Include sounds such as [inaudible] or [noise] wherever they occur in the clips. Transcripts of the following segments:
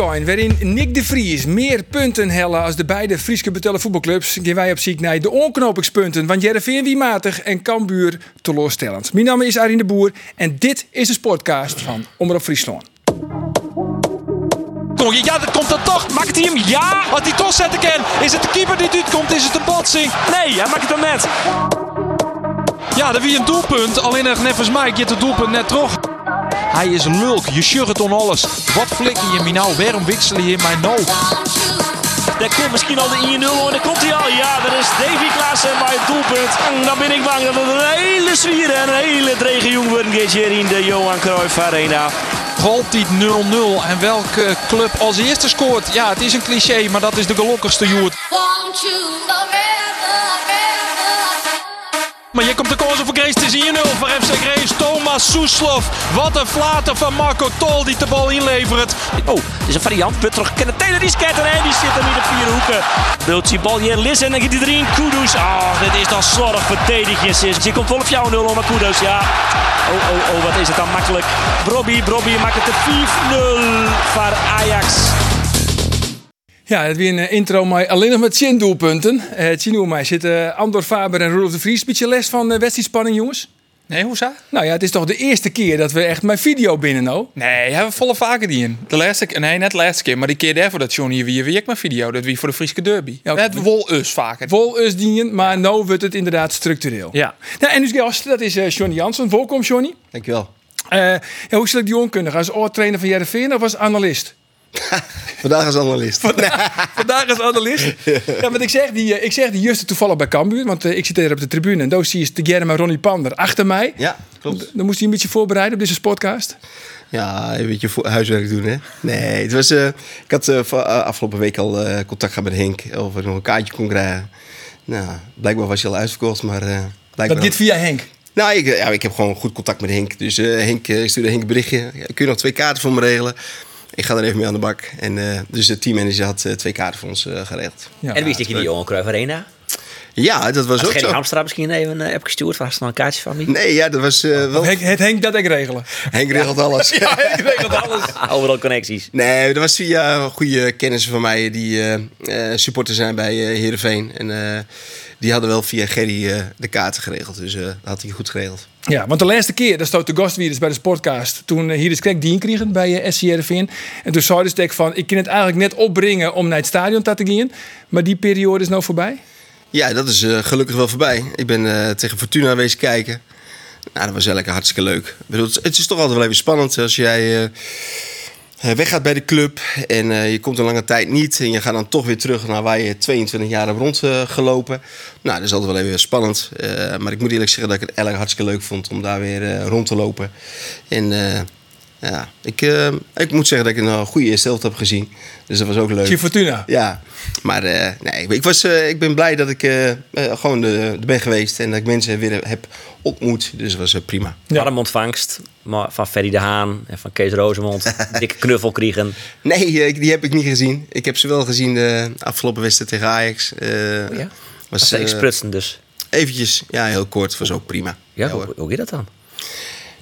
In een weekend waarin Nick de Vries meer punten hellen als de beide Frieske betellen voetbalclubs, gaan wij op ziek naar de onknopingspunten. Want Jereveen wie matig en Cambuur teleurstellend. Mijn naam is Arjen de Boer en dit is de sportcast van Omroep Friesland. Je, ja, dat komt er toch. Maakt hij hem? Ja. Als hij toch zetten kan. Is het de keeper die dit komt? Is het een botsing? Nee, hij maakt het hem net. Ja, dat wie een doelpunt. Alleen nog nevens mij get het doelpunt net terug. Hij is een lulk. Je het on alles. Wat flikker je me nou? Waarom wissel je in mijn nou? Daar komt misschien al de 1-0 en daar komt hij al. Ja, dat is Davy Klaassen bij het doelpunt. En dan ben ik bang dat het een hele zwier en een hele drege jong wordt hier in de Johan Cruijff Arena. Altijd 0-0. En welke club als eerste scoort? Ja, het is een cliché, maar dat is de gelukkigste joert. Maar hier komt de kans voor Grace. Het is 1-0 voor FC Grace. Thomas Soeslof. Wat een flater van Marco Tol die de bal inlevert. Oh, dit is een variant. Putter kennen Taylor die scatter en die zit hem in de vier hoeken. Die bal hier Liz en dan gaat hij erin. Kudus. Ah, dit is dan slordig verdedigd. is. Hier komt wel op jou 0 maar Kudus, ja. Oh, oh, oh, wat is het dan makkelijk. Brobby, Brobby maakt het de 5-0 voor Ajax. Ja, het weer een eh, intro maar alleen nog met 10 doelpunten. Uh, Tien mij zitten Andor Faber en Rudolf de Vries. Beetje les van uh, wedstrijdspanning, jongens. Nee, hoe zo? Nou ja, het is toch de eerste keer dat we echt mijn video binnen nou. Nee, hebben we volle vaker die in. De laatste keer, nee, net de laatste keer, maar die keer daarvoor dat Johnny weer weer mijn video, dat wie voor de Friese derby. Ja, het wol us vaker. Vol us dienen, maar nou wordt het inderdaad structureel. Ja. Nou, en dus gast, dat is eh, Johnny Jansen. Welkom, Johnny. Dankjewel. Eh ja, hoe stel ik die onkundig? Als oortrainer van Jereveen of als analist? [laughs] Vandaag als analist. Vandaag als analist. [laughs] Ja, want ik zeg die, eh, ik zeg die juist toevallig bij Cambuur, want eh, ik zit hier op de tribune en daar zie je de Germa Ronnie Pander achter mij. Ja, klopt. Dan moest hij een beetje voorbereiden op deze podcast. Ja, een beetje huiswerk doen, hè? Nee, het was... eh, ik had afgelopen week al contact gehad met Henk. Of ik nog een kaartje kon krijgen. Nou, blijkbaar was hij al uitverkocht, maar... Dat dit via Henk. Nou, ik, ja, ik heb gewoon goed contact met Henk. Dus Henk, ik stuurde Henk een berichtje. Kun je nog twee kaarten voor me regelen? Ik ga er even mee aan de bak. En, eh, dus de teammanager had eh, twee kaarten voor ons eh, geregeld. Ja. En wie is dit in die Johan Cruijff Arena? Ja, dat was Had ook Gerry zo. Hamstra misschien even uh, heb gestuurd? Was er nog een kaartje van me? Nee, ja, dat was eh, wel... Henk, het Henk dat ik regelen. Henk regelt alles. [laughs] Ja, Henk regelt alles. [laughs] Overal connecties. Nee, dat was via goede kennissen van mij die eh, eh, supporter zijn bij eh Heerenveen. En eh, die hadden wel via Gerry eh, de kaarten geregeld. Dus eh, dat had hij goed geregeld. Ja, want de laatste keer, dat stond de gast weer bij de Sportcast. Toen eh, hier is Krek Dien kregen bij uh, SC Heerenveen. En toen zei de van, ik kan het eigenlijk net opbrengen om naar het stadion te gaan. Maar die periode is nou voorbij. Ja, dat is eh, gelukkig wel voorbij. Ik ben eh, tegen Fortuna wezen kijken. Nou, dat was eigenlijk hartstikke leuk. Ik bedoel, het, is toch altijd wel even spannend als jij eh, weggaat bij de club. En eh, je komt een lange tijd niet. En je gaat dan toch weer terug naar waar je 22 jaar hebt rondgelopen. nou, dat is altijd wel even spannend. Eh, maar ik moet eerlijk zeggen dat ik het eigenlijk hartstikke leuk vond om daar weer eh, rond te lopen. En eh, ja, ik, eh, ik moet zeggen dat ik een eh, goede eerste helft heb gezien. Dus dat was ook leuk. Zie Fortuna. Ja, maar eh, nee, ik, was, eh, ik ben blij dat ik gewoon de, er ben geweest en dat ik mensen weer heb ontmoet. Dus dat was prima. Ja. Warm ontvangst maar van Ferry de Haan en van Kees Rozemond. [laughs] Dikke knuffel kregen. Nee, die heb ik niet gezien. Ik heb ze wel gezien de afgelopen wedstrijd tegen Ajax. Eh, Oh ja? was, sprutsen dus. eventjes, ja, heel kort, was ook prima. Ja, Ja, hoe, hoe dat dan?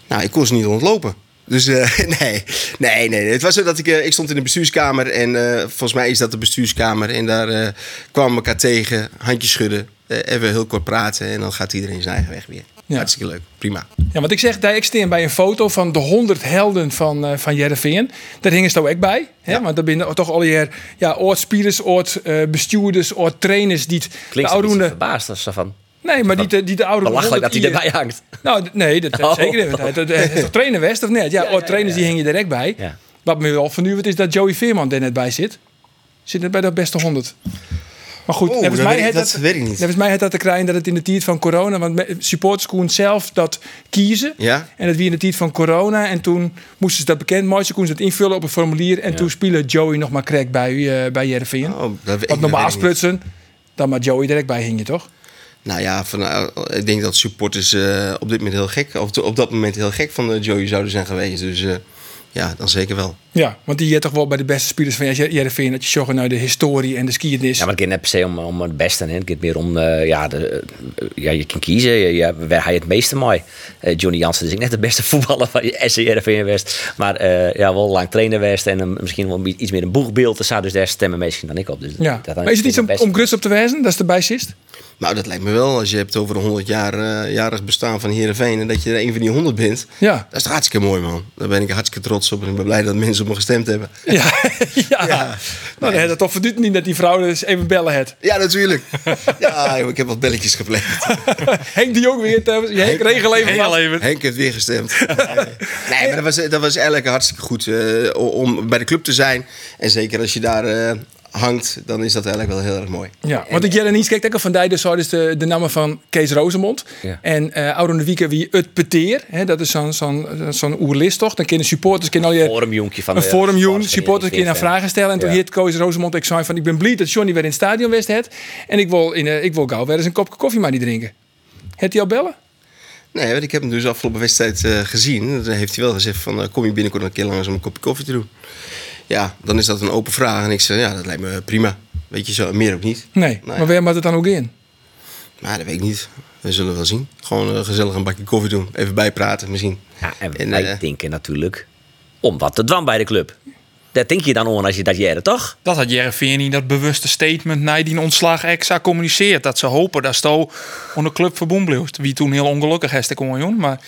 Nou, ik kon ze niet ontlopen. Dus eh, [laughs] nee, nee, nee. Het was zo dat ik, eh, ik stond in de bestuurskamer en eh, volgens mij is dat de bestuurskamer. En daar eh, kwamen we elkaar tegen, handjes schudden, eh, even heel kort praten en dan gaat iedereen zijn eigen weg weer. Ja. Hartstikke leuk, prima. Ja, want ik zeg, daar ik steen bij een foto van de 100 helden van, eh van Jereveen. Daar hingen ze ook bij. Hè? Ja. Want daar binnen toch al hier ja, oud-spielers, oud-bestuurders, oud-trainers die het- de Klinkt oude... oude... verbaasd als ze van... Nee, maar die, de- die de oude... Belachelijk dat hij 100 erbij hangt. Nou, nee, dat, Oh. zeker niet. hij is toch trainer West of net? Ja, ja, oud-trainers ja, die hingen direct bij. Ja. Wat me wel vernieuwd is dat Joey Veerman er net bij zit. Zit net bij de beste 100. Maar goed, volgens dat mij weet ik- heeft dat weet ik niet. Volgens mij heeft dat te krijgen dat het in de tijd van corona, want supporters konden zelf dat kiezen. Ja? En dat wie in de tijd van corona. En toen moesten ze dat bekend maken. Ze konden ze het invullen op een formulier. En toen speelde Joey nog maar crack bij, uh, bij Jereveen. Oh, dat weet ik- Want dat normaal weet ik niet. sprutsen, dan maar Joey direct bij hing je toch? Nou ja, van, eh, ik denk dat supporters eh, op dit moment heel gek, of op dat moment heel gek van eh, Joey zouden zijn geweest. Dus eh, ja, dan zeker wel. Ja, want die je toch wel bij de beste spelers van Jereveen dat je zorgen naar de historie en de skiernis. Ja, maar het gaat net per se om, om het beste. Hè. Het gaat meer om, eh, ja, de, ja, je kan kiezen. Ja, waar hij het meeste mooi. Johnny Jansen is ook net de beste [laughs] voetballer van SCRV West. Maar eh, ja, wel lang trainer West en een- misschien wel iets meer een boegbeeld. Dus zou dus daar stemmen misschien dan ik op. Dus ja. dat Maar is het iets om, om grus op te wijzen? Dat is erbij zist? Nou, dat lijkt me wel. Als je hebt over de 100 jaar eh, jarig bestaan van Heerenveen... en dat je er een van die 100 bent. Ja. Dat is hartstikke mooi, man. Daar ben ik hartstikke trots op. En ik ben blij dat mensen op me gestemd hebben. Ja. [laughs] ja. Nou, dan had het toch verduurt niet dat die vrouw dus even bellen had. Ja, natuurlijk. ja, ik heb wat belletjes gepleegd. [laughs] Henk die ook weer thuis. Henk, regel even. wat. Henk heeft weer gestemd. [laughs] nee, maar dat was, dat was eigenlijk hartstikke goed eh, om bij de club te zijn. En zeker als je daar eh, hangt, dan is dat eigenlijk wel heel erg mooi. Ja, want ik jij niet kijkt ook van die dus zo dus de, de namen van Kees Rozemond. Ja. En eh Oude de Wieke wie het peteer. Hè, dat is zo'n zo'n zo'n oerlist toch? Dan kunnen supporters kunnen al je forumjonkje van een de forumjoen. Supporters kunnen vragen stellen. En toen Ja. heet Koos Rozemond ik zei van ik ben blij dat Johnny weer in het stadion west het. En ik wil in eh, ik wil gauw weer eens een kopje koffie maar die drinken. Het hij al bellen? Nee, want ik heb hem dus afgelopen wedstrijd eh, gezien. Dan heeft hij wel gezegd van, kom je binnenkort een keer langs om een kopje koffie te doen. Ja, dan is dat een open vraag. En ik zei, ja, dat lijkt me prima. Weet je zo, meer ook niet. Nee, maar waar moet het dan ook in? Maar dat weet ik niet. We zullen wel zien. Gewoon eh, gezellig een bakje koffie doen. Even bijpraten misschien. Ja, en En, wij eh, denken natuurlijk om wat te dwan bij de club. Daar denk je dan aan als je dat jaren, toch? Dat had Jereveen in dat bewuste statement na die ontslag extra communiceert. Dat ze hopen dat Sto onder club verbonden blijft. Wie toen heel ongelukkig is, kon jongen. Maar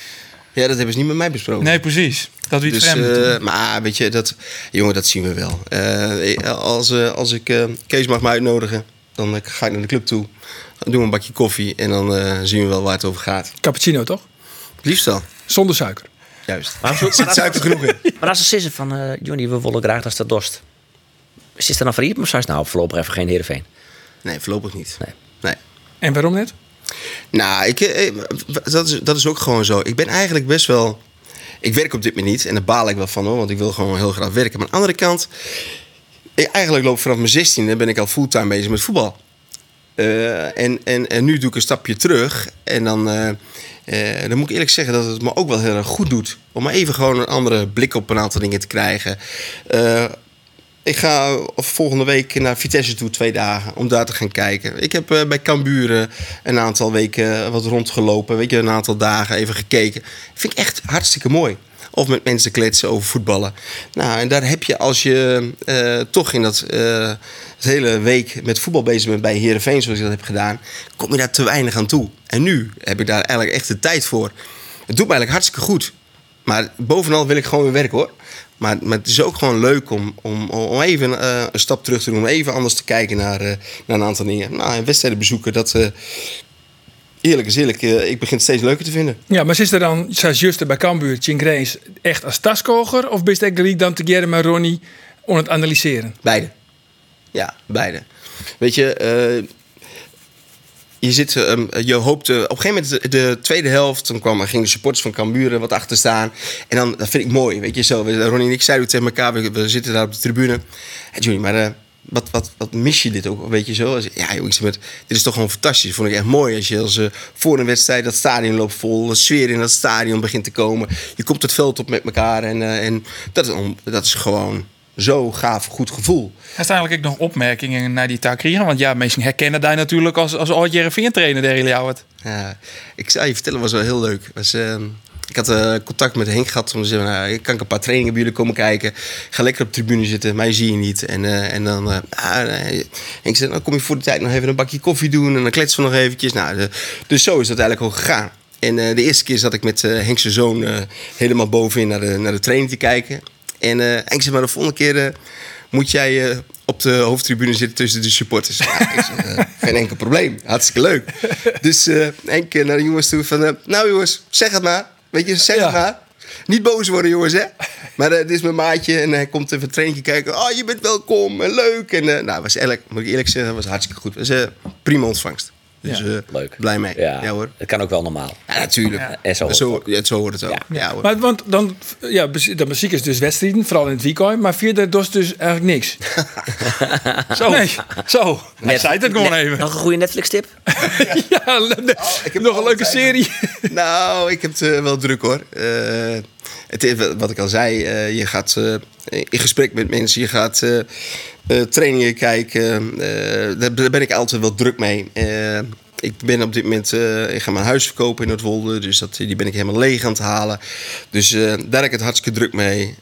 Ja, dat hebben ze niet met mij besproken. nee, precies. Dat wie het Dus, eh, toen. maar weet je, dat, jongen, dat zien we wel. Eh, als, eh, als ik eh, Kees mag me uitnodigen, dan ga ik naar de club toe. Dan doen we een bakje koffie en dan eh, zien we wel waar het over gaat. Cappuccino toch? Het liefst wel. Zonder suiker. Juist. Maar Er [laughs] zit suiker genoeg in. Maar als ze zeggen van, eh, Johnny, we willen graag dat ze dat dorst. Is het dan failliet? Maar ze nou voorlopig even geen Heerenveen? Nee, voorlopig niet. Nee. nee. En waarom net? Nou, ik, eh, dat, is, dat is ook gewoon zo. Ik ben eigenlijk best wel... Ik werk op dit moment niet en daar baal ik wel van hoor, want ik wil gewoon heel graag werken. Maar aan de andere kant, ik, eigenlijk loop vanaf mijn 16e ben ik al fulltime bezig met voetbal. Eh, en, en, en nu doe ik een stapje terug. En dan, eh, eh, dan moet ik eerlijk zeggen dat het me ook wel heel erg goed doet. Om maar even gewoon een andere blik op een aantal dingen te krijgen. Eh, ik ga volgende week naar Vitesse toe, twee dagen, om daar te gaan kijken. Ik heb eh, bij Cambuur eh, een aantal weken wat rondgelopen. Weet je, een aantal dagen even gekeken. Vind ik echt hartstikke mooi. Of met mensen kletsen over voetballen. Nou, en daar heb je als je eh, toch in dat eh, hele week met voetbal bezig bent bij Herenveen, zoals ik dat heb gedaan, kom je daar te weinig aan toe. En nu heb ik daar eigenlijk echt de tijd voor. Het doet me eigenlijk hartstikke goed. Maar bovenal wil ik gewoon weer werken hoor. Maar, maar het is ook gewoon leuk om, om, om even eh, een stap terug te doen. Om even anders te kijken naar, eh, naar een aantal dingen. Nou, en wedstrijden bezoeken, dat... eh, eerlijk is eerlijk, ik begin het steeds leuker te vinden. Ja, maar is er dan, zoals juist bij Cambuur, Rees, echt als taskoger? Of ben je dan together met Ronnie om het analyseren? Beide. Ja, beide. Weet je, je, zit, ehm, je hoopt... eh, op een gegeven moment, de, de tweede helft... dan kwam, gingen de supporters van Cambuur wat achter staan. En dan, dat vind ik mooi, weet je zo. Ronnie en ik zeiden tegen elkaar, we, zitten daar op de tribune. Hey, Johnny, maar... eh, wat, wat, wat mis je dit ook, weet je zo? Ja, joh, maar, dit is toch gewoon fantastisch. Vond ik echt mooi als je eh, voor een wedstrijd dat stadion loopt vol, de sfeer in dat stadion begint te komen. Je komt het veld op met elkaar en, eh, en dat, dat is gewoon zo gaaf, goed gevoel. Heeft eigenlijk ook nog opmerkingen naar die Takriën? Want ja, mensen herkennen daar natuurlijk als, als ooit Jereveen trainer jullie het. Ja, ik zou je vertellen, was wel heel leuk. Was, ehm, ik had eh, contact met Henk gehad om te zeggen, nou, kan ik een paar trainingen bij jullie komen kijken. Ga lekker op de tribune zitten, mij zie je niet. En, eh, en dan, eh, ah. Henk zei, dan kom je voor de tijd nog even een bakje koffie doen en dan kletsen we nog eventjes. Nou, de- dus zo is dat eigenlijk ook gegaan. En eh, de eerste keer zat ik met eh Henk zijn zoon eh, helemaal bovenin naar de, naar de training te kijken. En eh Henk zei, maar de volgende keer eh, moet jij eh, op de hoofdtribune zitten tussen de supporters. Ja, ik zeg, [laughs] geen enkel probleem. Hartstikke leuk. Dus Henk eh, naar de jongens toe van... nou jongens, zeg het maar. Weet je, zeg Ja. het maar. Niet boos worden jongens, hè. Maar dit is mijn maatje en hij komt even een traintje kijken. Oh, je bent welkom en leuk. En eh, nou, was eigenlijk, moet ik eerlijk zeggen, was hartstikke goed. was eh, prima ontvangst. Dus Ja. eh, Leuk. blij mee. Ja, Ja, hoor. Het kan ook wel normaal. Ja, natuurlijk. En zo hoort zo, het zo hoort het ook. Ja. Ja, hoor. Maar, want dan, ja, dan muziek is dus wedstrijden, vooral in het weekend. Maar verder dus, dus eigenlijk niks. [laughs] Zo, Nee. zo. Hij zei het gewoon Net- even. Nog een goede Netflix-tip? [laughs] ja, le- heb nog een leuke serie. Nou, ik heb het eh, wel druk hoor. Het is wat ik al zei, eh, je gaat eh, in gesprek met mensen, je gaat eh, trainingen kijken. daar daar ben ik altijd wel druk mee. Ik ben op dit moment, ik ga mijn huis verkopen in Noordwolde, dus dat, die ben ik helemaal leeg aan het halen. Dus daar heb ik het hartstikke druk mee.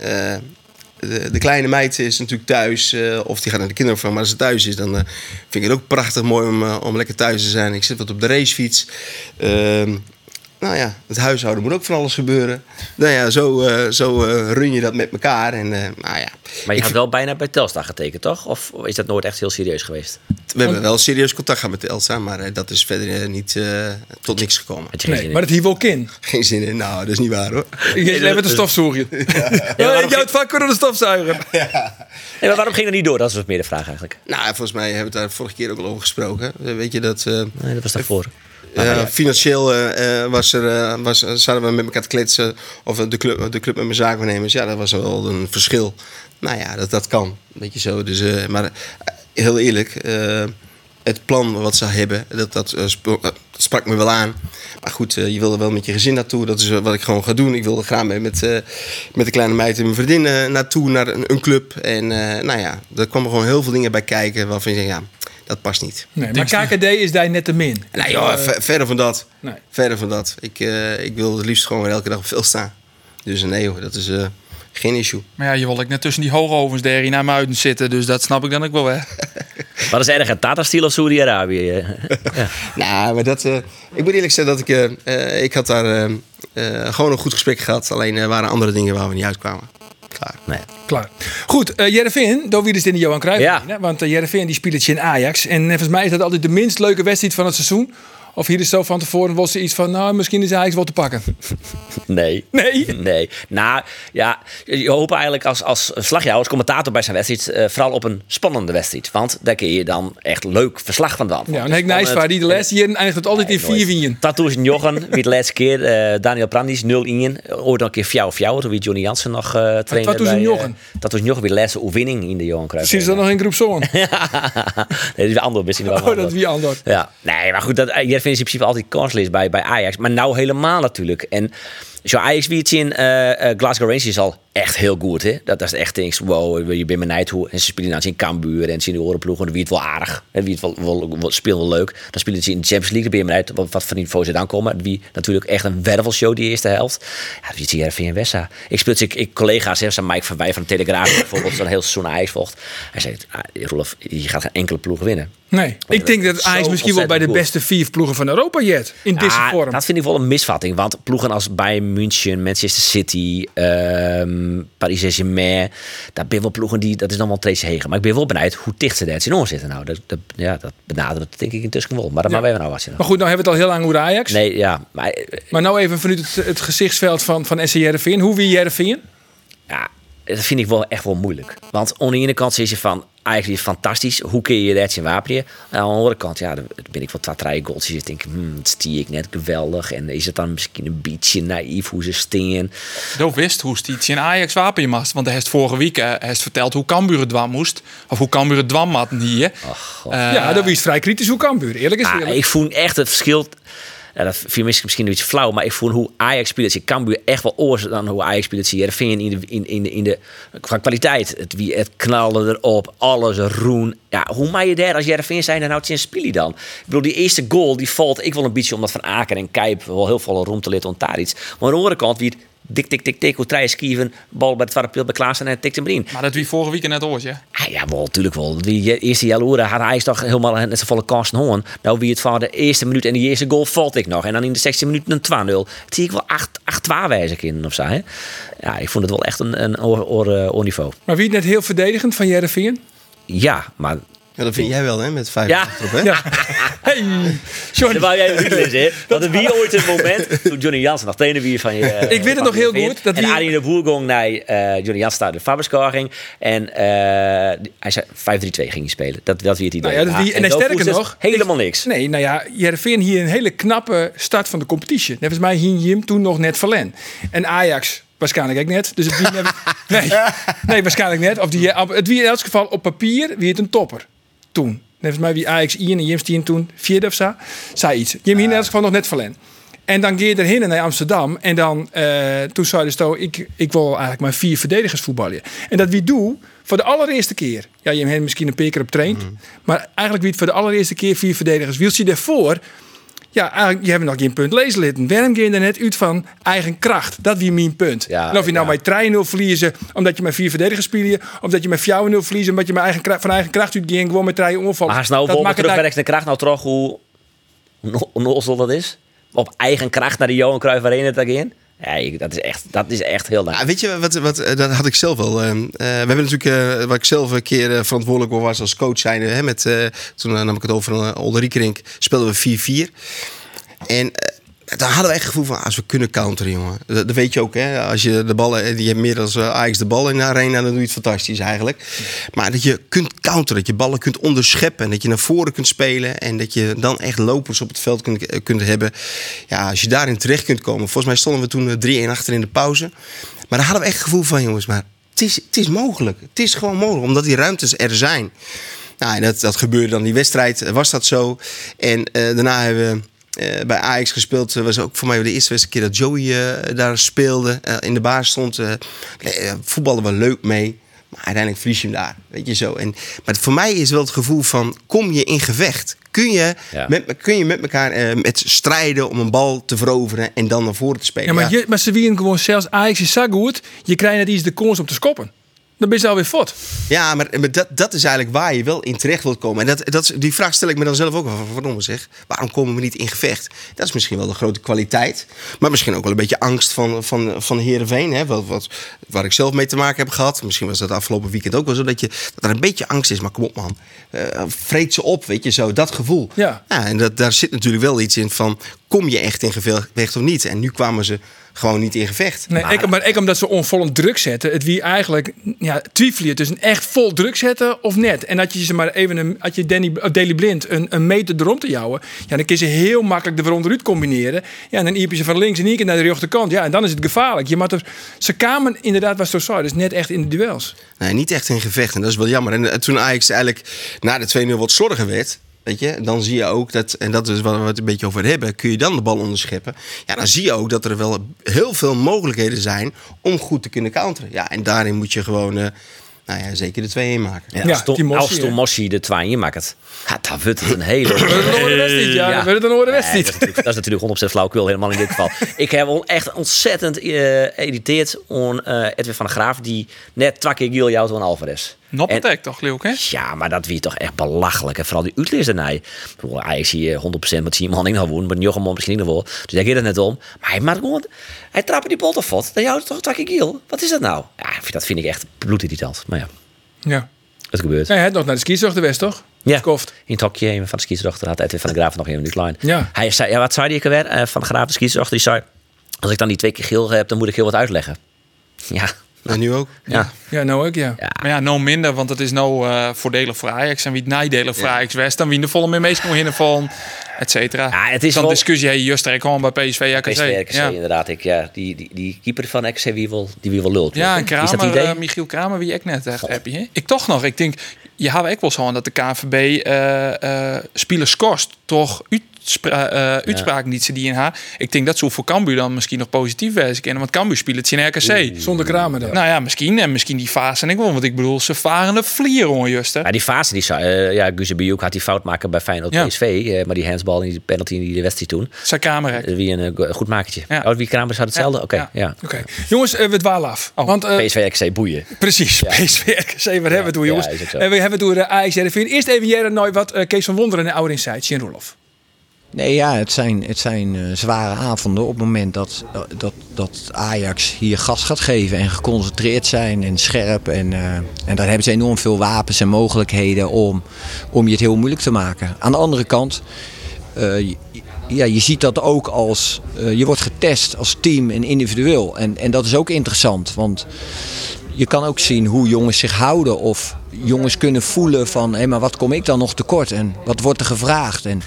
De, de kleine meid is natuurlijk thuis, of die gaat naar de kinderopvang, maar als ze thuis is, dan vind ik het ook prachtig mooi om, om lekker thuis te zijn. Ik zit wat op de racefiets. Nou ja, het huishouden moet ook van alles gebeuren. Nou ja, zo, eh, zo eh, run je dat met elkaar. En eh, nou ja, Maar je Ik had wel bijna bij Telstar getekend, toch? Of is dat nooit echt heel serieus geweest? we hebben wel serieus contact gehad met Elsa, maar eh, dat is verder niet eh, tot niks gekomen. Had je geen Nee, zin maar in? dat hier wel kin. Geen zin in. Nou, dat is niet waar hoor. Ik even [laughs] de stofzuiger. [laughs] Ja, ik jou het vak kunnen de stofzuiger. Nee, maar waarom ging dat niet door? Dat was meer de vraag eigenlijk. Nou, volgens mij hebben we het daar vorige keer ook al over gesproken. Weet je dat... eh, Nee, dat was daarvoor. Financieel eh, was er, eh, was, zouden we met elkaar te kletsen. Of de club, de club met mijn zaakwaarnemers. Ja, dat was wel een verschil. Nou ja, dat, dat kan. Weet je zo. Dus, maar heel eerlijk. het plan wat ze hebben, dat, dat, sp- dat sprak me wel aan. Maar goed, je wil er wel met je gezin naartoe. Dat is wat ik gewoon ga doen. Ik wilde graag met, met, met de kleine meid en mijn vriendin naartoe, naar een, een club. En nou ja, er kwamen gewoon heel veel dingen bij kijken waarvan je zegt, ja, dat past niet. Nee, maar KKD is daar net te min. Nee joh, Eh, ver- verder van dat. nee. Verder van dat. Ik, eh, ik wil het liefst gewoon weer elke dag op veld staan. Dus nee joh, dat is eh, geen issue. Maar ja, je wil ik net tussen die hoogovens der hier naar Muiden zitten. Dus dat snap ik dan ook wel weg. [laughs] Wat is erger, Tata-Steel of Saudi-Arabië? [laughs] ja. Nou, maar dat... eh, ik moet eerlijk zeggen dat ik... eh, eh, ik had daar eh, eh, gewoon een goed gesprek gehad. Alleen er waren andere dingen waar we niet uitkwamen. Klaar. Nee. Klaar. Goed, eh Jereveen, daar wie dus in de Johan Cruijff. Ja. Want uh, Jereveen die speelt in Ajax. En eh, volgens mij is dat altijd de minst leuke wedstrijd van het seizoen. Of hier is zo van tevoren was er iets van, nou, misschien is Ajax wel te pakken. [laughs] Nee. Nee. Nee. Nou, ja, je hoopt eigenlijk als, als slagjouwer, als commentator bij zijn wedstrijd, eh, vooral op een spannende wedstrijd. Want daar kun je dan echt leuk verslag van doen. Ja, en Henk Nijsvaar, die de laatste jaren eindigt het altijd in vier winnen. Tattoos in Jochen, [laughs] wie de laatste keer. eh, Daniel Prandis, 0 in. Ooit nog een keer fjouw fjouw, toen wie Johnny Jansen nog uh, trainde. Tattoos in bij, Jochen? eh, Tattoos Jochen, wie de laatste oefening in de Johan Cruijff. Precies, dat nog in groep zoon. [laughs] nee, dat is weer ander misschien wel. Oh, dat is wie anders. Ja, nee, maar goed, dat, Is in principe altijd kansloos bij, bij Ajax. Maar nou helemaal natuurlijk. En zo Ajax wie in eh, Glasgow Rangers al echt heel goed. Hè? Dat, dat is echt iets, wow, je bent benijd hoe. En ze spelen nou in Cambuur en seniorenploegen. Dan wie het wel aardig. En wie het wel, wel, wel speelt wel leuk. Dan spelen ze in de Champions League. Dan ben je benijd wat, wat voor niveau ze dan komen. Wie natuurlijk echt een wervelshow die eerste helft. Ja, wie het hier in Wessa. Ik speel ik, ik collega's, hè, Mike van Wij van de Telegraaf bijvoorbeeld, zo'n heel seizoen Ajax volgt. Hij zei, ah, Rolf, je gaat geen enkele ploeg winnen. Nee, ik denk dat Ajax misschien wel bij de beste vier ploegen van Europa jet. In deze vorm. Dat vind ik wel een misvatting. Want ploegen als Bayern München, Manchester City, Paris Saint-Germain. Dat ben wel ploegen die, dat is dan wel een hegen. Maar ik ben wel benieuwd hoe dicht ze daar in zitten. Nou, dat, dat, ja, dat benadert denk ik intussen wel. Maar dat maar even nou was je Maar goed, nou hebben we het al heel lang over Ajax. Nee, ja, maar Maar nou even vanuit het, het gezichtsveld van, van SC Jereveen. Hoe wie Jereveen? ja, dat vind ik wel echt wel moeilijk. Want aan de ene kant is je van, eigenlijk is fantastisch. Hoe kun je dat zien wapenen? En aan de andere kant, ja, dan ben ik wat twee, drie goals. Je denkt, hmm, dat stie ik net geweldig. En is het dan misschien een beetje naïef hoe ze steen? Je wist hoe het in Ajax wapen je mast. Want hij heeft vorige week eh, hij heeft verteld hoe Cambuur het dwam moest. Of hoe Cambuur het dwam had hier. Eh, ja, dat was vrij kritisch hoe Cambuur. Eerlijk is Ah, eerlijk. ik voel echt het verschil. Ja, dat viel misschien misschien een beetje flauw, maar ik voel hoe Ajax speelt. Ik Cambuur echt wel oors dan hoe Ajax speelt. Je vind in de, in, in, de, in de qua kwaliteit. Het, wie, het knallen erop, alles roen. Ja, hoe maak je daar als Jervin zijn dan nou het spelen dan? Ik bedoel, die eerste goal die valt ik wel een beetje omdat Van Aken en Kijp wel heel veel ruimte liet ontdaar iets. Maar aan de andere kant wie het dik tik tik tik hoe treien skieven, bal bij het beeld bij Klaassen en tikt hem erin. Maar dat wie vorige week net oors, ja. Ah, ja, wel, natuurlijk wel. Die eerste jaloeren had hij toch helemaal net zo volle kansen hoorn. Nou, wie het van de eerste minuut en die eerste goal valt ik nog. En dan in de 16 minuten een 2-0. Het zie ik wel 8-2 wijzig in of zo. Hè? Ja, ik vond het wel echt een, een oor, oor, oor niveau. Maar wie het net heel verdedigend van Jereveen? Ja, maar Ja, dat vind jij wel, hè, met vijf Ja. achterop, hè? Ja. [laughs] Hey, John. Dan wou jij hè? Want er wie ooit een moment toen Johnny Jansen nog trainer wie van je. eh, Ik weet het van nog heel goed, dat en Arie de Boer ging naar eh, Johnny Jansen daar de Faberskar ging. En eh, hij zei 5-3-2 ging hij spelen. Dat, dat wie het idee. Nou ja, dat en zo sterker nog, Helemaal niks. Nee, nou ja, Jereveen hier een hele knappe start van de competitie. Volgens mij hing Jim toen nog net verlen. En Ajax waarschijnlijk ook net. Dus het wie [laughs] nee, nee, waarschijnlijk net. Of die, het wie in elk geval op papier wie het een topper toen. Volgens mij wie Ajax Ian en Jim Stien toen vierde of zo. Zei iets. Jim hier in elk geval nog net verlen. En dan ga je erheen naar Amsterdam. En dan, eh, toen zei de Sto, ik, ik wil eigenlijk maar vier verdedigers voetballen. En dat wie doe, voor de allereerste keer. Ja, je hebt misschien een paar keer op traind. Maar eigenlijk wie het voor de allereerste keer vier verdedigers. Wilt je daarvoor, ja, eigenlijk, je hebt nog geen punt lezen litten. Waarom je er net uit van eigen kracht? Dat wie mijn punt. Ja, en of je nou met 3-0 verliezen omdat je met vier verdedigers speelt. Of dat je met 4-0 verliezen omdat je met eigen kracht, van eigen kracht uit ging. Gewoon met drie onvallen. Maar als nou het terugwerkt naar kracht, nou toch hoe onnozel dat is? Op eigen kracht naar de Johan Cruijff Arena te gaan? Ja, dat is echt, dat is echt heel Ja, naar. weet je, wat, wat, eh, dat had ik zelf wel. eh, we hebben natuurlijk, waar ik zelf een keer verantwoordelijk voor was als coach zijnde. Hè, met, toen nam ik het over uh, Olderiekerink, speelden we 4-4. En daar hadden we echt gevoel van, als we kunnen counteren, jongen. Dat, weet je ook, hè. Als je de ballen, eh, die hebt meer dan eh, Ajax de bal in de arena, dan doe je het fantastisch eigenlijk. Maar dat je kunt counteren, dat je ballen kunt onderscheppen. En dat je naar voren kunt spelen. En dat je dan echt lopers op het veld kunt, eh, hebben. Ja, als je daarin terecht kunt komen. Volgens mij stonden we toen eh, 3-1 achter in de pauze. Maar daar hadden we echt gevoel van, jongens, maar het is, het is mogelijk. Het is gewoon mogelijk, omdat die ruimtes er zijn. Nou, dat, dat gebeurde dan die wedstrijd, eh, was dat zo. En eh, daarna hebben we eh, bij Ajax gespeeld. Het was ook voor mij de eerste keer dat Joey eh, daar speelde. eh, in de baas stond. eh eh, voetballen we leuk mee. Maar uiteindelijk verlies je hem daar. Weet je zo. En, maar voor mij is wel het gevoel van: kom je in gevecht? Kun je, Ja. met, kun je met elkaar eh, met strijden om een bal te veroveren en dan naar voren te spelen? Ja, maar, Je, maar ze wieren gewoon zelfs Ajax is zo goed. Je krijgt net iets de kans om te skoppen. Dan ben je alweer fot. Ja, maar, maar dat, dat is eigenlijk waar je wel in terecht wilt komen. En dat, dat, die vraag stel ik me dan zelf ook af. Waarom zeg? Waarom komen we niet in gevecht? Dat is misschien wel de grote kwaliteit. Maar misschien ook wel een beetje angst van, van, van Heerenveen. Hè? Wat, wat, waar ik zelf mee te maken heb gehad. Misschien was dat afgelopen weekend ook wel zo. Dat, je, dat er een beetje angst is. Maar kom op man. Eh, vreet ze op, weet je zo. Dat gevoel. Ja. en dat, daar zit natuurlijk wel iets in van... Kom je echt in gevecht of niet? En nu kwamen ze gewoon niet in gevecht. Nee, ik, maar ik omdat ze onvolend druk zetten. Het wie eigenlijk ja, twijfel je tussen echt vol druk zetten of net. En dat je ze maar even een, had je Danny, Daily Blind een, een meter erom te jouwen. Ja, dan kun je ze heel makkelijk er onderuit combineren. Ja, en dan iep je ze van links en één keer naar de rechterkant. Ja, en dan is het gevaarlijk. Je moet er, ze kwamen inderdaad was zo saai, dus net echt in de duels. Nee, niet echt in gevecht. En dat is wel jammer. En eh, toen Ajax eigenlijk na de 2-0 wat slordiger werd... Weet je, dan zie je ook dat, en dat is waar we het een beetje over hebben, kun je dan de bal onderscheppen. Ja, dan zie je ook dat er wel heel veel mogelijkheden zijn om goed te kunnen counteren. Ja, en daarin moet je gewoon, eh, nou ja, zeker de 2-1 maken. Ja, Ja, als Tom- die Mossi, als hè? Tom Mossi de 2 maakt het. Ja, dan wordt het een hele... Dat is een ja. Wordt het een dat, is natuurlijk, dat is natuurlijk 100% flauwkul helemaal in dit geval. [laughs] ik heb echt ontzettend eh irriteerd aan eh, Edwin van der Graaf... die net twee keer Gil jouwt aan Alvarez. Noppetek toch, Leeuw, hè? Ja, maar dat wie toch echt belachelijk. En vooral die uitlees daarna. Ajax zie je 100% met Simon in gewoon, met Jochem misschien nog wel. Dus daar gaat het net om. Maar hij maakt gewoon, hij trapt die vot. Dan jouwt toch twee Gil. Wat is dat nou? Ja, dat vind ik echt bloedirritant. Maar ja, Ja. het gebeurt. Nee, hij had nog naar de skizocht West, toch? Ja, Koft. in het hokje van de skietsdochter had Edwin van de Graaf nog even in de klein. Ja. Hij zei, ja, wat zei die weer? Eh, van de Graaf, de skietsdochter, die zei... Als ik dan die twee keer geel heb, dan moet ik heel wat uitleggen. Ja, En nu ook. ja. Ja, nou ook, ja. ja. Maar ja, nou minder, want het is nou eh, voordelig voor Ajax. En wie het nadelig voor Ajax West. Dan wie de volle meer meest kon hinnen van, et cetera. Ja, het is Dan wel- discussie, hey, Just er gewoon bij PSV, RKC. PSV, RKC, Ja. inderdaad. Ik, ja, die, die, die keeper van RKC, wie wil, die wie wil lult. Ja, en Is dat Kramer, idee? eh, Michiel Kramer, wie ik net echt happy. Hè? Ik toch nog, ik denk, je had ook wel zo aan dat de KNVB eh eh spelers kost toch eh, uitspraken niet ze die in haar. Ik denk dat zo voor Cambuur dan misschien nog positief wezen kennen, want Cambuur speelt het in RKC. Zonder kramen dan. Nou ja, misschien en misschien die fase en ik wel, want ik bedoel, ze varen de vlier hoor, Juste. Ja, die fase, die zou, eh, ja, had die fout maken bij Feyenoord Ja. PSV. eh, maar die handsbal en die penalty in die wedstrijd toen. Zijn kamer. eh, wie een eh, go- goed makertje. Ja. Oh, wie Kramers had hetzelfde? Ja, Oké, ja. ja. Oké. Jongens, eh, we dwalen af. Oh, Want, eh, PSV RKC boeien. Precies, PSV, RKC, waar hebben we het door, jongens? En we hebben het door de Ajax Heerenveen. Eerst even Jere nooit wat eh, Kees van Wonderen en Oude Insight, Sjen Roloff. Nee, ja, het zijn, het zijn eh, zware avonden op het moment dat, dat, dat Ajax hier gas gaat geven en geconcentreerd zijn en scherp. En, eh, en daar hebben ze enorm veel wapens en mogelijkheden om, om je het heel moeilijk te maken. Aan de andere kant, eh, ja, je ziet dat ook als eh, je wordt getest als team en individueel. En, en dat is ook interessant, want je kan ook zien hoe jongens zich houden of jongens kunnen voelen van hé, maar wat kom ik dan nog tekort en wat wordt er gevraagd. En,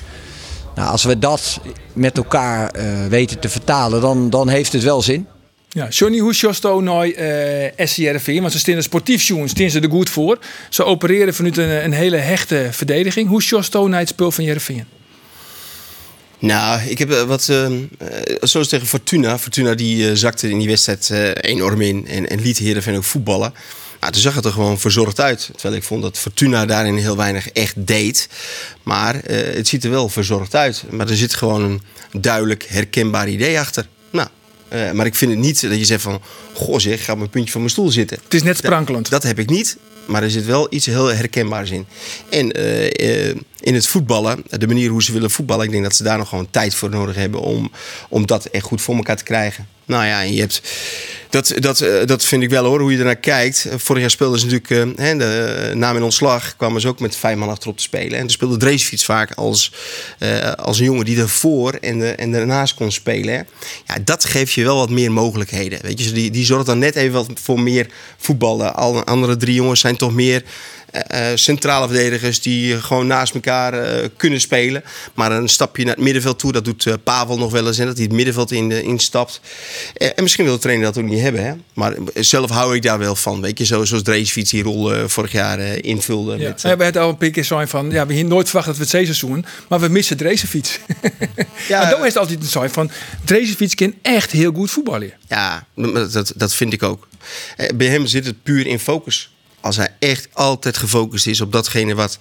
nou, als we dat met elkaar eh, weten te vertalen, dan, dan heeft het wel zin. Ja, Johnny, hoe sjost nou naar eh SCRV? Want ze staan sportief jongen, staan ze er goed voor. Ze opereren vanuit een, een hele hechte verdediging. Hoe sjost nou naar het spel van Jereveen? Nou, ik heb eh, wat, eh, eh, zoals tegen Fortuna. Fortuna die zakte in die wedstrijd eh, enorm in en, en liet Heerenveen ook voetballen. Nou, toen zag het er gewoon verzorgd uit. Terwijl ik vond dat Fortuna daarin heel weinig echt deed. Maar eh, het ziet er wel verzorgd uit. Maar er zit gewoon een duidelijk herkenbaar idee achter. Nou, eh, maar ik vind het niet dat je zegt van... Goh zeg, ik ga op mijn puntje van mijn stoel zitten. Het is net sprankelend. Dat heb ik niet. Maar er zit wel iets heel herkenbaars in. En eh, in het voetballen, de manier hoe ze willen voetballen, ik denk dat ze daar nog gewoon tijd voor nodig hebben om, om dat echt goed voor elkaar te krijgen. Nou ja, en je hebt. Dat, dat, eh, dat vind ik wel hoor, hoe je ernaar kijkt. Vorig jaar speelden ze natuurlijk, eh, hè, de eh, naam in ontslag, kwamen ze ook met vijf man achterop te spelen. En toen speelde Dreesfiets vaak als, als een jongen die ervoor en, de, en daarnaast kon spelen. Ja, dat geeft je wel wat meer mogelijkheden. Weet je, die, die zorgt dan net even wat voor meer voetballen. Alle andere drie jongens zijn toch meer eh, eh, centrale verdedigers die gewoon naast elkaar eh, kunnen spelen. Maar een stapje naar het middenveld toe, dat doet Pavel nog wel eens. En dat hij het middenveld in, instapt. En misschien wil de trainer dat ook niet hebben. Hè? Maar zelf hou ik daar wel van. Weet je, zo, zoals Dreesfiets die rol vorig jaar invulde. Ja. Met, we hebben het al een paar keer zijn van, ja, we hier nooit verwacht dat we het zeeseizoen, maar we missen Drezenfiets. [laughs] Ja, dan is het altijd een zijn van, Drezenfiets kan echt heel goed voetballen. Ja, dat, dat vind ik ook. Bij hem zit het puur in focus. Als hij echt altijd gefocust is op datgene wat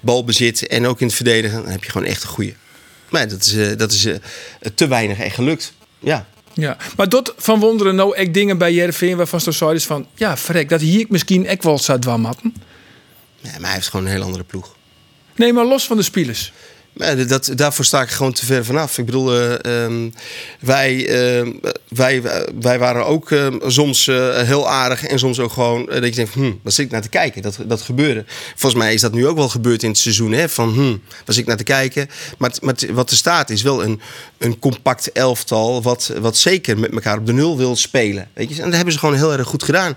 balbezit en ook in het verdedigen, dan heb je gewoon echt een goeie. Maar dat is, eh, dat is eh, te weinig echt gelukt. Ja. Ja, maar dat van wonderen nou echt dingen bij Jereveen waarvan zo zei is van, ja, verrek, dat hier ik misschien ook wel zou dwamatten. ja, maar hij heeft gewoon een heel andere ploeg. Nee, maar los van de spelers. Dat, daarvoor sta ik gewoon te ver vanaf. Ik bedoel, eh, ehm, wij, eh, wij, wij waren ook eh, soms eh, heel aardig en soms ook gewoon eh, dat je denkt, hm, zit ik naar te kijken? Dat, dat gebeurde. Volgens mij is dat nu ook wel gebeurd in het seizoen. Hè? Van, hm, zit ik naar te kijken? Maar, maar wat er staat is wel een, een compact elftal wat, wat zeker met elkaar op de nul wil spelen. Weet je? En dat hebben ze gewoon heel erg goed gedaan.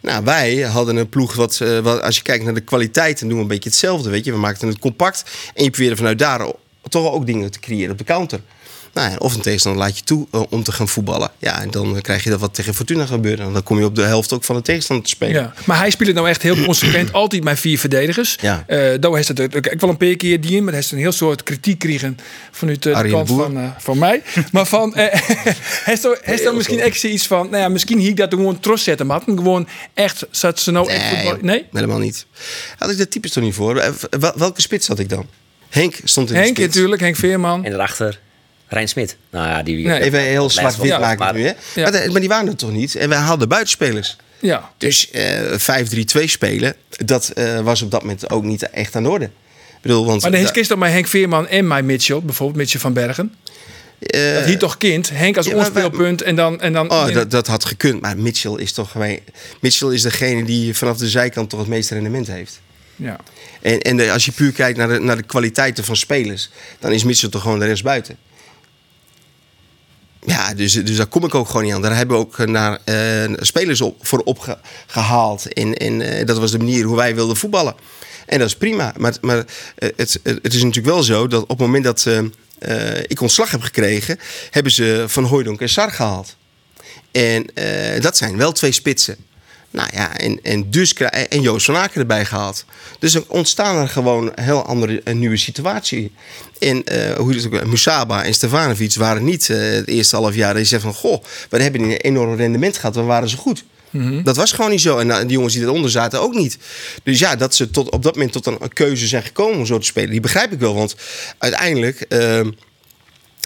Nou, wij hadden een ploeg wat, wat als je kijkt naar de kwaliteit, dan doen we een beetje hetzelfde. Weet je? We maakten het compact en je probeerde vanuit daar toch ook dingen te creëren op de counter. Nou ja, of een tegenstander laat je toe eh, om te gaan voetballen. Ja, en dan krijg je dat wat tegen Fortuna gebeurt. En dan kom je op de helft ook van de tegenstander te spelen. Ja. Maar hij speelt het nou echt heel consequent, [clears throat] altijd met vier verdedigers. Ja. Eh daar heeft het ik wel een paar keer die in, maar hij heeft een heel soort kritiek gekregen vanuit eh, de kant van, van mij. [laughs] Maar van, heeft heeft er misschien echt iets van, nou ja, misschien hier ik dat gewoon trots zetten, maar gewoon echt, zat ze nou echt voetbal- Nee? helemaal niet. Had ik de types toch niet voor? Wel- Welke spits had ik dan? Henk stond in de Henk natuurlijk, Henk Veerman. En daarachter Rijn Smit. Nou ja, die... Nee. Even heel zwart-wit maken maar- nu, hè? Ja. Maar, maar die waren er toch niet? En wij hadden buitenspelers. Ja. Dus eh 5-3-2 spelen, dat eh, was op dat moment ook niet echt aan de orde. Ik bedoel, want... Maar dan is kist ook bij Henk Veerman en mij Mitchell, bijvoorbeeld Mitchell van Bergen. eh, Dat hier toch kind, Henk als ja, maar onspeelpunt en dan... En dan Oh, dat, dat had gekund. Maar Mitchell is toch gewoon... Mitchell is degene die vanaf de zijkant toch het meeste rendement heeft. Ja. En, en als je puur kijkt naar de, naar de kwaliteiten van spelers, dan is Mitchell toch gewoon de rest buiten. Ja, dus, dus daar kom ik ook gewoon niet aan. Daar hebben we ook naar, eh, spelers voor opgehaald. En, en eh, dat was de manier hoe wij wilden voetballen. En dat is prima. Maar, maar eh, het, het is natuurlijk wel zo dat op het moment dat ik ontslag heb gekregen, hebben ze Van Hooijdonk en Sar gehaald. En dat zijn wel twee spitsen. Nou ja, en, en, dus, en Joost van Aken erbij gehaald. Dus er ontstaan er gewoon een heel andere een nieuwe situatie. En eh, hoe het ook, Musaba en Stefanovic waren niet eh, het eerste half jaar. Dat je zegt van, goh, we hebben een enorm rendement gehad. We waren ze goed. Dat was gewoon niet zo. En nou, die jongens die eronder zaten ook niet. Dus ja, dat ze tot, op dat moment tot een, een keuze zijn gekomen om zo te spelen. Die begrijp ik wel. Want uiteindelijk... ehm,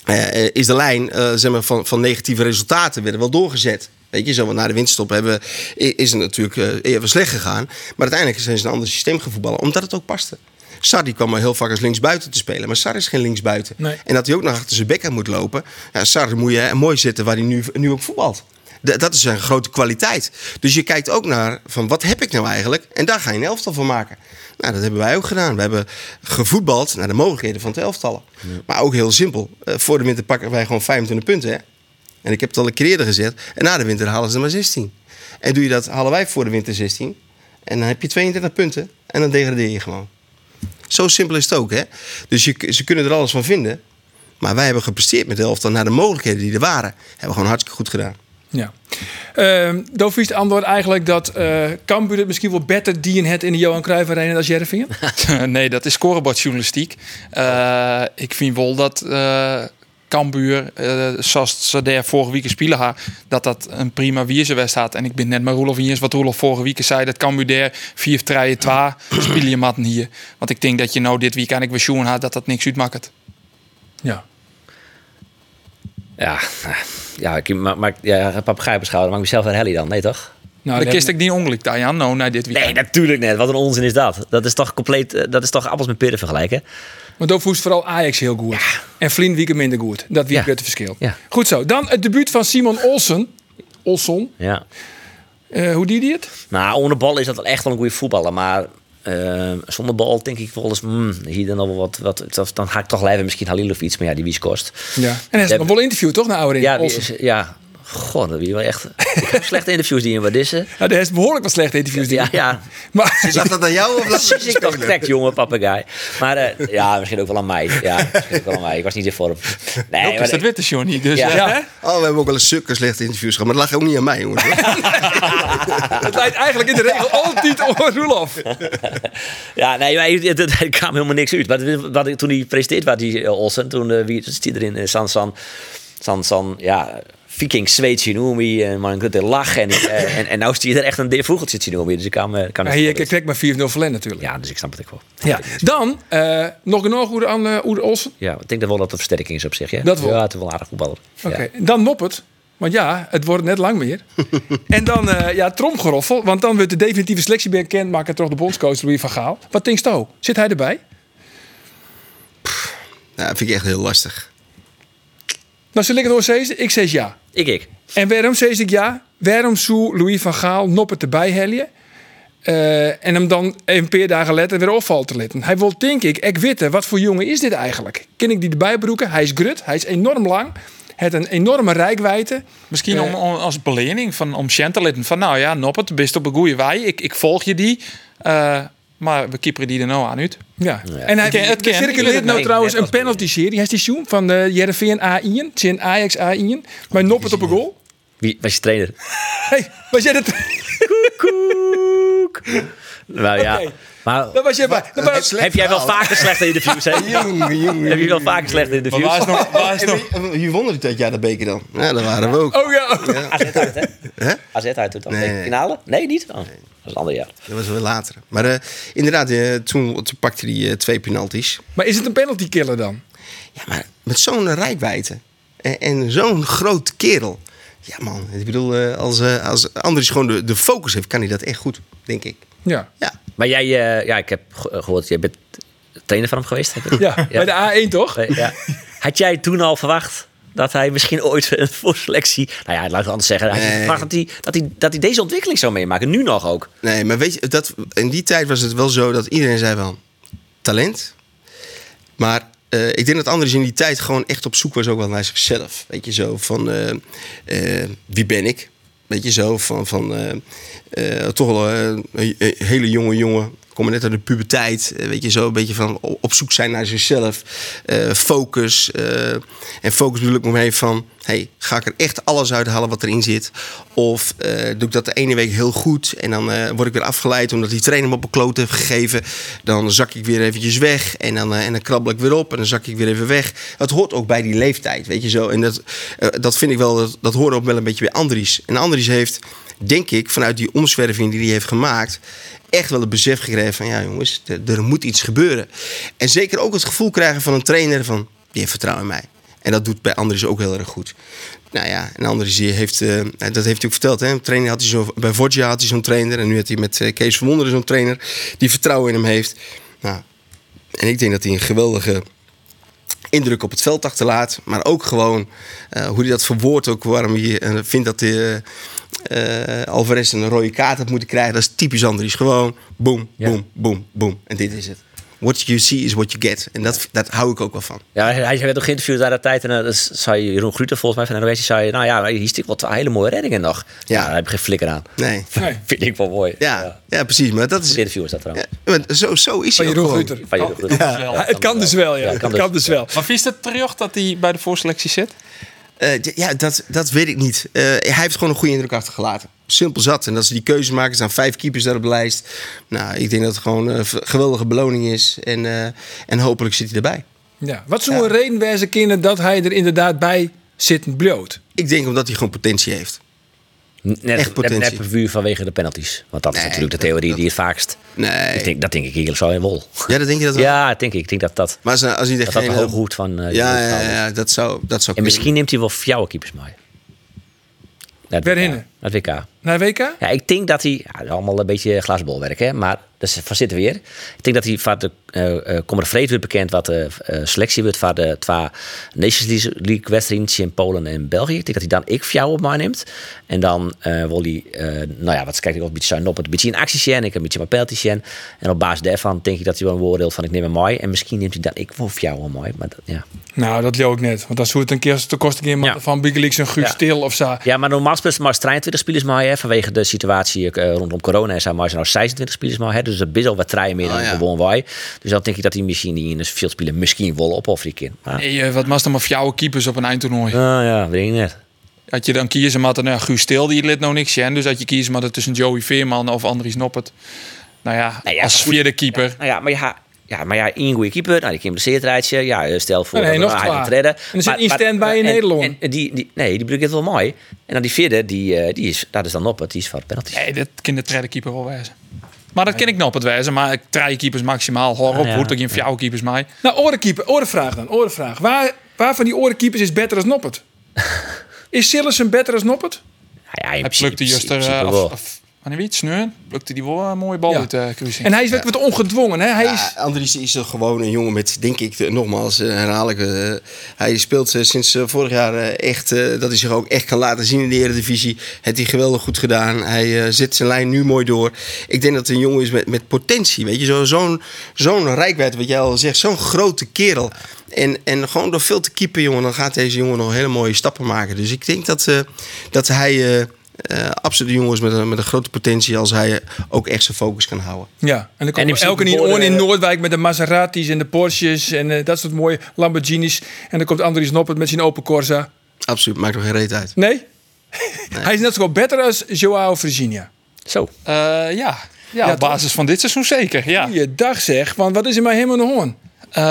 eh, is de lijn eh, zeg maar, van, van negatieve resultaten werden wel doorgezet. Weet je, zo na de winststop hebben, is het natuurlijk eh, even slecht gegaan. Maar uiteindelijk zijn ze een ander systeem gevoetballen, omdat het ook paste. Sar die kwam maar heel vaak als linksbuiten te spelen. Maar Sar is geen linksbuiten. Nee. En dat hij ook nog achter zijn bek aan moet lopen. Ja, Sar moet je mooi zitten waar hij nu, nu ook voetbalt. D- dat is zijn grote kwaliteit. Dus je kijkt ook naar van wat heb ik nou eigenlijk? En daar ga je een elftal van maken. Nou, dat hebben wij ook gedaan. We hebben gevoetbald naar de mogelijkheden van het elftallen. Maar ook heel simpel. Eh, voor de winter pakken wij gewoon 25 punten. Hè? En ik heb het al een keer eerder gezegd. En na de winter halen ze er maar 16. En doe je dat, halen wij voor de winter 16. En dan heb je 22 punten. En dan degradeer je gewoon. Zo simpel is het ook. Hè? Dus je, ze kunnen er alles van vinden. Maar wij hebben gepresteerd met de elftal naar de mogelijkheden die er waren. Hebben we gewoon hartstikke goed gedaan. Ja. Ehm Dovies het antwoord eigenlijk dat eh Cambuur het misschien wel beter dienen het in de Johan Cruijff Arena als Jervingen? [laughs] nee, dat is scorebordjournalistiek. Eh, ik vind wel dat eh Cambuur, eh, zoals ze daar vorige week spelen ha, dat dat een prima wiersewest had. En ik ben net met Roelof eens wat Roelof vorige week zei, dat Cambuur daar 4 3 2 spelen je matten hier. Want ik denk dat je nou dit weekend ik weer had dat dat niks uitmaakt. Ja. Ja, ja, ik maar, maar ja, mijn schouder. Maak ik mezelf een helly dan? Nee, toch? Nou, dan dat- kist ik niet ongeluk daar, Jan, nou, na dit weekend. Nee, natuurlijk net. Wat een onzin is dat. Dat is toch compleet... eh, Dat is toch appels met peren vergelijken? Want Dovies vooral Ajax heel goed. En Vlien Wieken minder goed. Dat wie Ja. het verschil. Goed zo. Dan het debuut van Simon Olsen. Olson. Ja. Eh, hoe die die het? Nou, onder bal is dat wel echt wel een goede voetballer. Maar eh, zonder bal denk ik wel eens... Hmm, hier dan wel wat, wat... Dan ga ik toch blijven misschien Halilovic. Maar ja, die wie kost. Ja. En hij is nog wel interview toch naar Oude Ja, is, ja. God, dat wie wel echt... Ik heb slechte interviews die in wat dissen. [laughs] Ja, er is behoorlijk wat slechte interviews. die- Ja, ja. [laughs] Maar Lag dat aan jou of dat Precies, ik toch gek, jongen, papegaai. Maar eh, ja, misschien ook wel aan mij. Ja, misschien ook wel aan mij. Ik was niet in vorm. Nee, Ook maar is dat witte Johnny. Dus Ja. eh, Ja. Oh, we hebben ook wel eens stukken slechte interviews gehad. Maar dat lag ook niet aan mij, jongens. [laughs] het leidt eigenlijk in de regel altijd over Roelof. Ja, nee, maar het, het, het kwam helemaal niks uit. Wat, wat, toen hij presenteerd was, die uh, Olsen, toen uh, wie zit hij erin? Uh, San, San, San, San, ja, Viking Zweedje noem je, en maar een grote lach. [laughs] En, uh, en, en nou is hij er echt een deer vogeltje je. Dus ik kan, uh, kan Ja, hier krijg maar 4-0 verlen natuurlijk. Ja, dus ik snap het ook wel. Ja. Dan, eh, nog genoeg over aan uh, Oede Olsen. Ja, ik denk dat wel dat de versterking is op zich. Ja, Dat wel. Ja, het is wel een aardig voetballer. Oké, Ja. dan Noppert. Want ja, het wordt net lang meer. [laughs] en dan uh, ja, Tromgeroffel. Want dan wordt de definitieve selectie bekend maken toch de bondscoach Louis van Gaal. Wat denkst du? Zit hij erbij? Ja, dat vind ik echt heel lastig. Nou, ik het zeggen? Ik zeg ja. Ik, ik. En waarom zeg ik ja? Waarom zou Louis van Gaal Noppert erbij heljen? Uh, en hem dan een paar dagen later weer opvalt te letten. Hij wil, denk ik, ik weten, wat voor jongen is dit eigenlijk? Ken ik die erbij broeken? Hij is grut, hij is enorm lang. Het een enorme rijkwijde. Misschien Eh. om, om- als belening van, om Shen te letten van... nou ja, Noppert, best op een goede wij. Ik, ik volg je die. Eh, maar we keeperen die er nou aan uit. Ja. En hij Het ken- het ken. circuleert nou nee, trouwens een penalty-serie. Hij is die van de Jereveen A1. Zijn Ajax A1. Maar Noppert op een goal. Wie was je trainer? [laughs] Hey, was jij dat? [laughs] Nou ja. Oké. Maar Daar was bij. Daar was- heb jij wel vaker slechte interviews? Hè? [laughs] Jongen, jongen. Heb je wel vaker slechte interviews? waar is nog... Waar is En nog wie, wie won er dat jaar de beker dan? Ja, dat waren we ook. Oh ja. AZ uit, hè? Hè? AZ uit toen dan. Nee. Finale? Nee, niet? Oh, dat is een ander jaar. Dat was wel later. Maar eh, inderdaad, eh, toen, toen pakte hij eh, twee penalties. Maar is het een penalty killer dan? Ja, maar met zo'n rijkwijde en, en zo'n groot kerel. Ja man, ik bedoel, eh, als, eh, als Andries gewoon de, de focus heeft, kan hij dat echt goed, denk ik. Ja. Ja, Maar jij, eh, ja, ik heb ge- gehoord, jij bent trainer van hem geweest. Heb je? Ja, bij de A1 toch? Ja. Had jij toen al verwacht dat hij misschien ooit een voorselectie... Nou ja, laat ik het anders zeggen. Nee. dat hij, dat, hij, dat hij deze ontwikkeling zou meemaken? Nu nog ook. nee, maar weet je, dat, in die tijd was het wel zo dat iedereen zei wel, talent. Maar eh, ik denk dat Andries in die tijd gewoon echt op zoek was ook wel naar zichzelf. Weet je zo, van eh, eh, wie ben ik? Weet je zo, van, van toch wel een een hele jonge jongen. Komen net uit de puberteit. eh, Weet je zo, een beetje van op zoek zijn naar zichzelf. eh, focus. eh, en focus bedoel ik me mee van... Hey, ga ik er echt alles uithalen wat erin zit? Of doe ik dat de ene week heel goed... en dan word ik weer afgeleid omdat die trainer me op een kloot heeft gegeven. Dan zak ik weer eventjes weg en dan, en dan krabbel ik weer op... en dan zak ik weer even weg. Het hoort ook bij die leeftijd, weet je zo. En dat, dat vind ik wel, dat, dat hoort ook wel een beetje bij Andries. En Andries heeft, denk ik, vanuit die omzwerving die hij heeft gemaakt echt wel het besef gekregen van ja jongens, er, moet iets gebeuren. En zeker ook het gevoel krijgen van een trainer van die heeft vertrouwen in mij. En dat doet bij Andries ook heel erg goed. Nou ja, en Andries heeft, eh, dat heeft hij ook verteld. Hè? Trainer had hij zo, bij Vodja had hij zo'n trainer. En nu heeft hij met eh, Kees van zo'n trainer die vertrouwen in hem heeft. Nou, En ik denk dat hij een geweldige indruk op het veld achterlaat. Maar ook gewoon eh, hoe hij dat verwoordt. Ook waarom hij eh, vindt dat hij, eh, Alvarez een rode kaart had moeten krijgen. Dat is typisch Andries. Gewoon boom, Ja. boom, boom, boom. En dit is het. What you see is what you get. En dat, dat hou ik ook wel van. Ja, hij, werd ook geïnterviewd daar de tijd. En eh, dat zei Jeroen Gruter volgens mij van de NOS. Die zei, nou ja, hier stikt wat hele mooie reddingen nog. Ja, Ja. daar heb ik geen flikker aan. Nee. [laughs] Nee. Vind ik wel mooi. Ja, ja. precies. Maar dat is... Goed interview is dat trouwens. Ja, maar zo, zo is Van hij ook Jeroen. Gruter. Van Jeroen Gruter. Ja, het kan dus wel, ja. Ja, kan het kan dus. dus wel. Maar vies het terug dat hij bij de voorselectie zit? Eh, ja, dat, dat weet ik niet. Eh, hij heeft gewoon een goede indruk achtergelaten. Simpel zat. En als ze die keuze maken, staan vijf keepers daar op de lijst. Nou, ik denk dat het gewoon een geweldige beloning is. En, eh, en hopelijk zit hij erbij. Ja. Wat zou een reden wijzen kunnen dat hij er inderdaad bij zit bloot? Ik denk omdat hij gewoon potentie heeft. Net, Echt potentie. net puur vanwege de penalties. Want dat is natuurlijk de theorie dat- die het vaakst... Nee. Ik denk, dat denk ik eerlijk zo in wol. Ja, dat denk je dat [laughs] wel? Ja, dat denk ik. Ik denk dat dat, Maar als, als hij dat, dat de hoge hoed van... eh, ja, ja, ja, dat zou, dat zou En kunnen. misschien neemt hij wel jouw keepers mee. WK. Naar het WK. Naar WK? Ja, ik denk dat hij... Ja, dat allemaal een beetje glasbolwerk, hè. Maar dat is van zitten weer. Ik denk dat hij van de... uh, Kommer Vreed wordt bekend wat de eh, selectie wordt... van de twee Nations League wedstrijden in Polen en België. Ik denk dat hij dan ik jou op mij neemt. En dan eh, wil hij... eh, nou ja, wat kijk ik ook een beetje zijn op het een beetje in actie zien. Ik een beetje mijn pijltje zien. En op basis daarvan denk ik dat hij wel een oordeelt van... ik neem hem mooi. En misschien neemt hij dan ik wel jou wel mooi. Maar dat, ja. Nou, dat leeuw ik net. Want als hoe het een keer te kost een Ja. van Big League een Guus Ja. Stil of zo. Ja, maar normaal gesproken maar 23 spelers maar hè, vanwege de situatie eh, rondom corona is hij maar nou 26 spelers maar hè, dus dat is al wat treien meer dan Oh, ja. gewoon wij. Dus dan denk ik dat hij misschien die in een veel spelen misschien wel opofferen kan. Maar, Nee, eh, wat was dan maar voor jouw keepers op een eindtoernooi? ah, ja, weet ik net. Had je dan kiezen maar dan nou, Guus Stil, die lid nou niks zien. Dus had je kiezen maar tussen Joey Veerman of Andries Noppert. Nou ja, Nou ja, als goed. vierde keeper. Nou ja, maar ja, ja, maar ja, één goede keeper, nou die kan blesseerd rijtje. Ja, eh, stel voor Nee, nog hij het redden. En er zit één stand-by in en- Nederland. En, en die, die, nee, die het wel mooi. En dan die vierde, die, eh, die is, dat is dan op, het die is van penalties. Nee, dat kan de derde keeper wel wezen. Maar dat ken ik nog het wezen. Maar ik drie keepers maximaal. Hoor op, Ah, ja. hoe ik in jouw keepers mij. Nou, orenkeeper, orenvraag dan, orenvraag. Waar, waar van die orenkeepers is beter als Noppert? [laughs] is Sillessen beter als Noppert? Ja, ja, in Hij plukte juist er... in principe eh, wie het sneuren, plukte die wel een mooie bal Ja. uit de kruising. En hij is wat wat ongedwongen, hè? Hij is... Ja, Andries is er gewoon een jongen met, denk ik, de- nogmaals eh, herhaal ik. eh, hij speelt eh, sinds eh, vorig jaar eh, echt, eh, dat hij zich ook echt kan laten zien in de Eredivisie. Heeft hij geweldig goed gedaan. Hij eh, zet zijn lijn nu mooi door. Ik denk dat het een jongen is met, met potentie, weet je. Zo- Zo'n zo'n rijkwijd, wat jij al zegt, zo'n grote kerel. En, en gewoon door veel te keepen, jongen, dan gaat deze jongen nog hele mooie stappen maken. Dus ik denk dat, eh, dat hij... eh, eh, absoluut een jongen is met een, met een grote potentie als hij ook echt zijn focus kan houden. Ja, en dan principe elke niet worden- on in Noordwijk met de Maseratis en de Porsches en eh, dat soort mooie Lamborghinis. En dan komt Andries Noppert met zijn open Corsa. Absoluut, maakt nog geen reet uit. Nee? [laughs] hij is net zo goed beter als Joao Virginia. Zo. Eh, ja. Ja, Ja, op basis van dit seizoen zeker. Ja, Je dag zeg, want wat is er maar helemaal nog hoorn? Eh,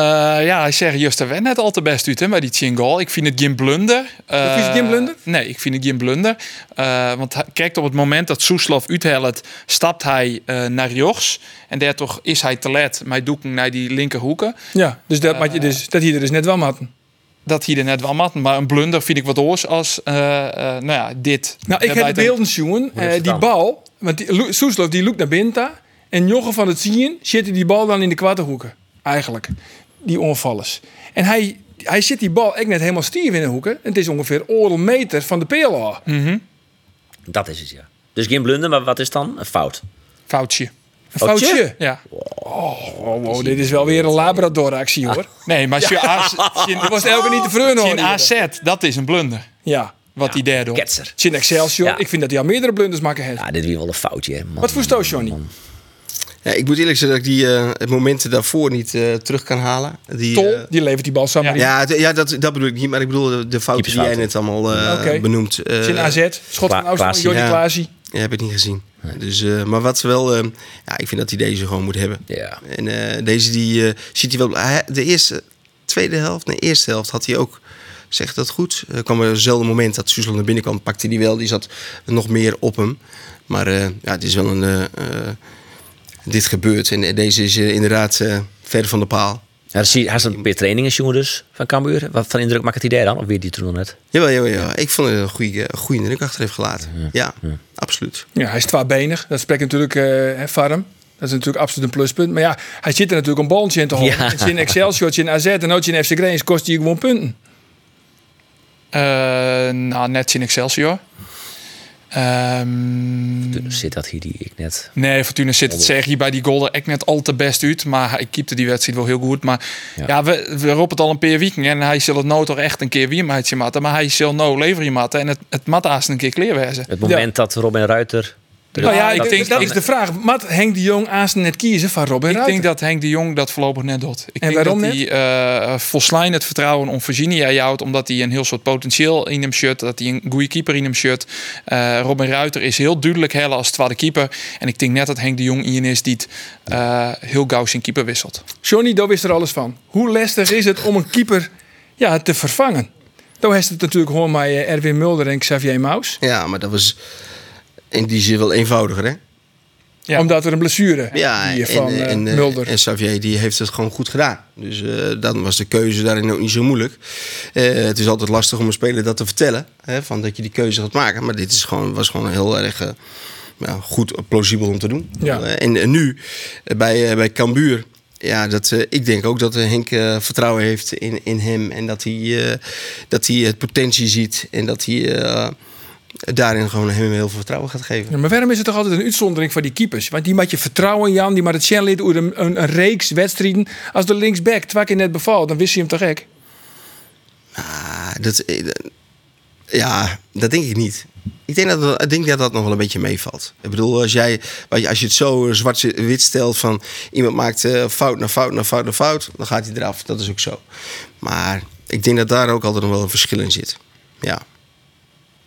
ja hij zegt juist er werd net al te best uit hè, bij die Tien goal. Ik vind het geen blunder. vind je het Eh, geen blunder? Nee, ik vind het geen blunder. Eh, want kijk, op het moment dat Soeslof uithelt, stapt hij eh, naar rechts. En daar toch is hij te let met doeken naar die linkerhoeken. Ja, dus dat, je dus, dat hier er dus net wel matten. Dat hij er net wel mat. Maar een blunder vind ik wat oors als eh, eh, nou ja, dit. Nou, ik heb beelden zien. het eh, die bal, want die, Lo- Soeslof die loopt naar binnen. En Jochem van het zien zit die bal dan in de kwartenhoeken. Eigenlijk. Die onvallers. En hij, hij zit die bal echt net helemaal stief in de hoeken. En het is ongeveer oorlog meter van de peel af. Dat is het, ja. Dus geen blunder, maar wat is dan? Een fout. Foutje. Een foutje. Ja. Oh, wow, dit is wel weer een Labrador-actie hoor. Nee, maar [laughs] je was elke niet te vreun hoor. in AZ, dat is een blunder. Ja. Wat die derde doet. Ketser. Chin Excelsior. Ja. Ik vind dat hij al meerdere blunders maken heeft. Ja, dit weer wel een foutje, hè. Man, Wat voor stoot, Johnny? man. Ja, ik moet eerlijk zeggen dat ik die eh, het momenten daarvoor niet eh, terug kan halen. Die, Tol, eh, die levert die bal samen. ja, ja dat, dat bedoel ik niet, maar ik bedoel de, de fouten die jij net allemaal eh, Oké. benoemt. eh, Chin AZ. Schot van Klaasie. Jordi Ja. Klaasie. ja, heb ik niet gezien. Dus, eh, maar wat ze wel, eh, ja, ik vind dat hij deze gewoon moet hebben. Ja. En eh, deze die eh, ziet hij wel. de eerste, tweede helft, nee, eerste helft had hij ook. Zegt dat goed? Er kwam er eenzelfde moment dat Suzela naar binnen kwam, pakte hij wel. Die zat nog meer op hem. Maar eh, ja, het is wel een. Eh, eh, dit gebeurt. En deze is eh, inderdaad eh, ver van de paal. Ja, zie je, hij is een paar trainingen, jongen, dus, van Cambuur. Wat voor indruk maakt het idee dan? Of weer die toen nog net? Jawel, jawel, jawel. Ik vond het een goede, een goede indruk achter heeft gelaten. Ja, absoluut. Ja, hij is tweebenig. Dat spreekt natuurlijk eh, hè, van hem. Dat is natuurlijk absoluut een pluspunt. Maar ja, hij zit er natuurlijk een balletje in te houden. Ja. In Excelsior, in AZ en ook in FC Grains kost hij gewoon punten. Eh, nou, net in Excelsior. Ehm, Zit dat hier die ik net. Nee, Fortuna zit het zeg je bij die goal er echt net al te best uit. Maar hij keepte die wedstrijd wel heel goed. Maar ja, we, we roepen het al een paar weken. En hij zal het nou toch echt een keer weer maatje matten. Maar hij zal nou leveren matten. En het, het mat een keer kleerwezen. Het moment dat Robin Ruiter. Nou ja, ik dat- denk, dat is de vraag. Mat Henk de Jong aan net kiezen van Robin Ik Ruiter? denk dat Henk de Jong dat voorlopig net doet. Ik En denk waarom dat hij eh volslijn het vertrouwen om Virginia houdt. Omdat hij een heel soort potentieel in hem shut. Dat hij een goede keeper in hem shut. Eh, Robin Ruiter is heel duidelijk helle als tweede keeper. En ik denk net dat Henk de Jong in is die het, eh, heel gauw zijn keeper wisselt. Johnny, daar wist er alles van. Hoe lastig is het om een keeper ja, te vervangen? Toen heeft het natuurlijk gewoon met eh, Erwin Mulder en Xavier Maus. Ja, maar dat was in die zin wel eenvoudiger, hè? Ja. Omdat er een blessure Ja, die en, van eh, en, eh, Mulder. en Xavier die heeft het gewoon goed gedaan. Dus eh, dan was de keuze daarin ook niet zo moeilijk. Eh, het is altijd lastig om een speler dat te vertellen. Hè, van dat je die keuze gaat maken. Maar dit is gewoon, was gewoon heel erg eh, ja, goed, plausibel om te doen. Ja. Eh, en, en nu eh, bij, eh, bij Cambuur. Ja, dat, eh, ik denk ook dat eh, Henk eh, vertrouwen heeft in, in hem. En dat hij, eh, dat hij het potentie ziet. En dat hij eh, daarin gewoon hem heel veel vertrouwen gaat geven. Ja, maar waarom is het toch altijd een uitzondering van die keepers? Want die maakt je vertrouwen, Jan. Die maakt het over een, een, een reeks wedstrijden. Als de linksback twee keer net bevalt, dan wist je hem toch gek? Ah, dat, eh, ja, dat denk ik niet. Ik denk dat, dat- ik denk dat dat nog wel een beetje meevalt. Ik bedoel, als, jij, als je het zo zwart-wit stelt van iemand maakt eh, fout na fout na fout na fout, dan gaat hij eraf. Dat is ook zo. Maar ik denk dat daar ook altijd nog wel een verschil in zit. Ja.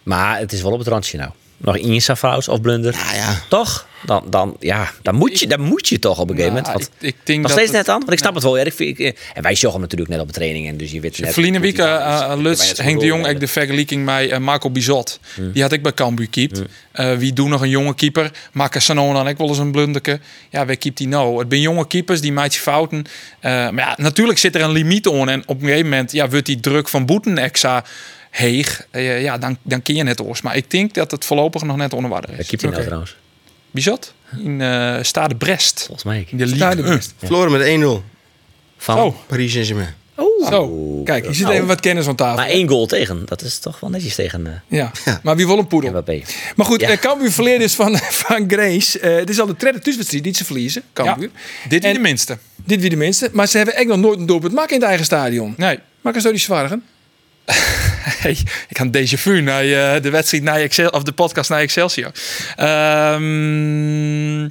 Maar het is wel op het randje nou. Nog Insa fout of blunder. Ja, ja. Toch? Dan, dan, ja, dan, moet je, dan moet je toch op een gegeven Nou, moment. Want, ik, ik denk nog dat steeds het- net aan? Want ik snap het wel. Ja, ik, vind- ik- en wij joggen natuurlijk net op de training. En dus je weet hoe week uh, zo Henk de Jong, ik de vergelijking met eh, Marco Bizot. Die had ik bij Cambuur keept. Eh, wie doen nog een jonge keeper? Maken Sanon dan ik wel eens een blunderke. Ja, wie keept die nou? Het zijn jonge keepers, die maakt je fouten. Eh, maar ja, natuurlijk zit er een limiet on. En op een gegeven moment ja, wordt die druk van boeten extra heeg. Eh, ja, dan, dan kun je net oors. Maar ik denk dat het voorlopig nog net onder water Waar is. keept hij nou trouwens? Bizot? In eh Stade Brest. Volgens mij. In de Stade Ligue 1. Brest. Verloren met 1-0. Van, Zo. Paris Saint-Germain. Zo, kijk, je zit Nou. even wat kennis aan tafel. maar één goal tegen. Dat is toch wel netjes tegen eh Ja. maar wie wil een poedel? Mbappé. Maar goed, Ja. ja. Cambuur verleden is van, [laughs] van Grace. Eh het is al de tweede thuiswedstrijd die ze verliezen, Cambuur. Dit En- de minste. Dit wie de minste. Maar ze hebben echt nog nooit een doelpunt maken in het eigen stadion. Nee. Maar zo die zwargen. [laughs] Hey, ik had déjà vu naar eh, de wedstrijd naar Excel of de podcast naar Excelsior. Ehm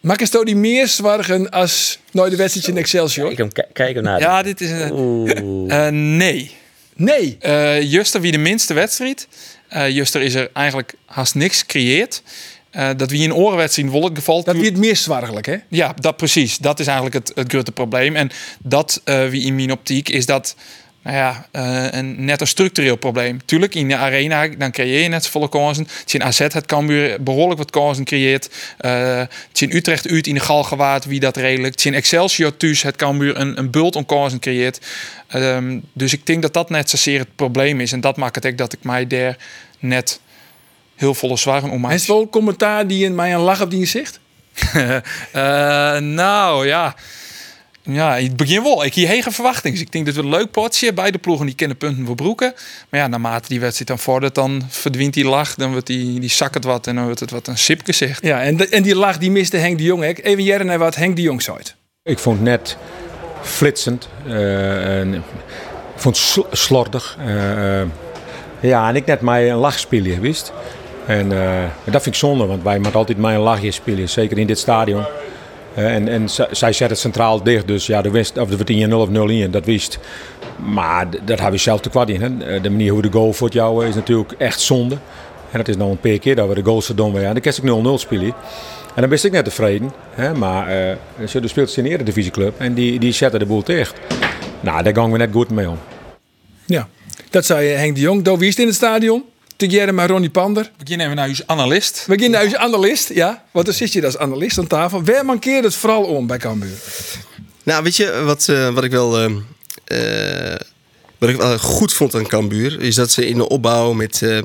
Maken ze die meer zwargen als nooit de wedstrijd in Excelsior? Kijk hem, kijk- kijk hem naar. ja, dit is een. Eh, nee. Nee. Eh Juster wie de minste wedstrijd. Eh Juster is er eigenlijk haast niks gecreëerd. Eh, dat wie in orenwedstrijd in Wolk geval. Dat wordt meer zwargelijk, hè? Ja, dat precies. Dat is eigenlijk het, het grote probleem. En dat, wie in mijn optiek, is dat nou ja, eh, een net een structureel probleem. Tuurlijk, in de arena dan creëer je net zoveel kansen. Het is in AZ het Cambuur behoorlijk wat kansen creëert. Eh, het is in Utrecht uit in de Galgenwaard wie dat redelijk. Het is in Excelsior thuis het Cambuur een, een bult om kansen creëert. Ehm, dus ik denk dat dat net zozeer het probleem is. En dat maakt het ook dat ik mij daar net heel volle zwaren om maak. Is wel commentaar die in mij een lach op die gezicht? [laughs] Eh, nou ja. Ja, in het begin wel. Ik hier hege verwachtingen. Dus ik denk dat we een leuk potje. Beide ploegen die kennen punten voor broeken. Maar ja, naarmate die wedstrijd dan vordert, dan verdwijnt die lach. Dan wordt die, die zak het wat en dan wordt het wat een sip gezegd. Ja, en, de- en die lach die miste Henk de Jong. hè. Even jaren naar wat Henk de Jong zei. Ik vond het net flitsend. eh, en ik vond het sl- slordig. eh, eh, ja, en ik net mij een lach spelen, wist. En eh, dat vind ik zonde, want wij moeten altijd mij een lachje spelen. Zeker in dit stadion. Eh, en en zij zet het centraal dicht, dus ja, de wist of de 10 of 0 in, dat wist. Maar dat hebben we zelf te kwad in. Hè. Eh, De manier hoe de goal voor jou is natuurlijk echt zonde. En dat is nog een paar keer dat we de goals doen. Ja, dan kan ik 0-0 spelen. En dan ben ik net tevreden. Hè? Maar eh ze speelt in de Eredivisieclub en die, die zetten de boel dicht. Nou, daar gaan we net goed mee om. Ja, dat zei Henk de Jong. Daar wist in het stadion. Te jaren met Ronnie Pander. We beginnen even naar uw analist. We beginnen als analist, ja. Want dan zit je als analist aan tafel. Waar mankeert het vooral om bij Cambuur? Nou, weet je wat, eh, wat ik wel. eh, eh, wat ik wel goed vond aan Cambuur, is dat ze in de opbouw met. eh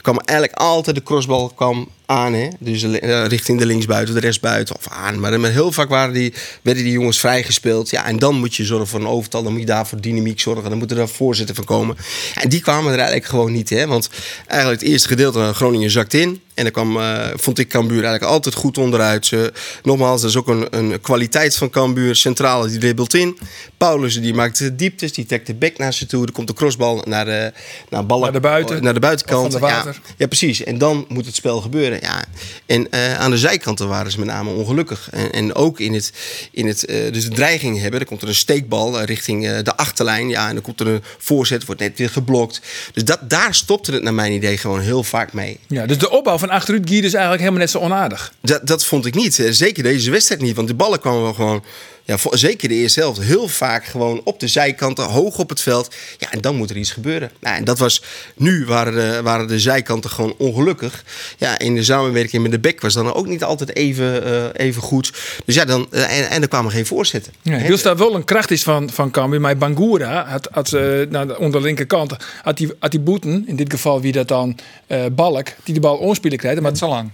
kwam eigenlijk altijd de crossbal kwam aan, hè? dus eh, richting de linksbuiten, de restbuiten of aan. Maar, maar heel vaak waren die, werden die jongens vrijgespeeld. Ja, en dan moet je zorgen voor een overtal, dan moet je daar voor dynamiek zorgen. Dan moeten er voorzitter van komen. En die kwamen er eigenlijk gewoon niet, hè? want eigenlijk het eerste gedeelte Groningen zakt in. En dan kwam, eh, vond ik Cambuur eigenlijk altijd goed onderuit. Ze, nogmaals, dat is ook een, een kwaliteit van Cambuur. Centrale die dribbelt in. Paulus die maakt de dieptes, die trekt de bek naar ze toe. Er komt de crossbal naar de, naar ballen, Naar de buiten. naar de buitenkant. De water. Ja, ja, precies. En dan moet het spel gebeuren. Ja. En eh, aan de zijkanten waren ze met name ongelukkig. En, en ook in het, in het eh, dus de dreiging hebben. Dan komt er een steekbal eh, richting eh, de achterlijn. Ja, en dan komt er een voorzet, wordt net weer geblokt. Dus dat, daar stopte het naar mijn idee gewoon heel vaak mee. Ja, dus de opbouw van achteruit Gier is eigenlijk helemaal net zo onaardig. Dat, dat vond ik niet. Zeker deze wedstrijd niet. Want de ballen kwamen wel gewoon. Ja, voor- zeker de eerste helft. Heel vaak gewoon op de zijkanten, hoog op het veld. Ja, en dan moet er iets gebeuren. Nou, en dat was. Nu waren de, waren de zijkanten gewoon ongelukkig. Ja, in de samenwerking met de bek was dan ook niet altijd even, eh, even goed. Dus ja, dan. eh, en, en er kwamen geen voorzetten. Ja, dus daar wel een kracht is van, van Cambuur. Maar Bangura had, had eh, naar de, onder de linkerkant had die, had die boeten. In dit geval wie dat dan eh, Balk, die de bal onspelen krijgt. Maar Net zo lang.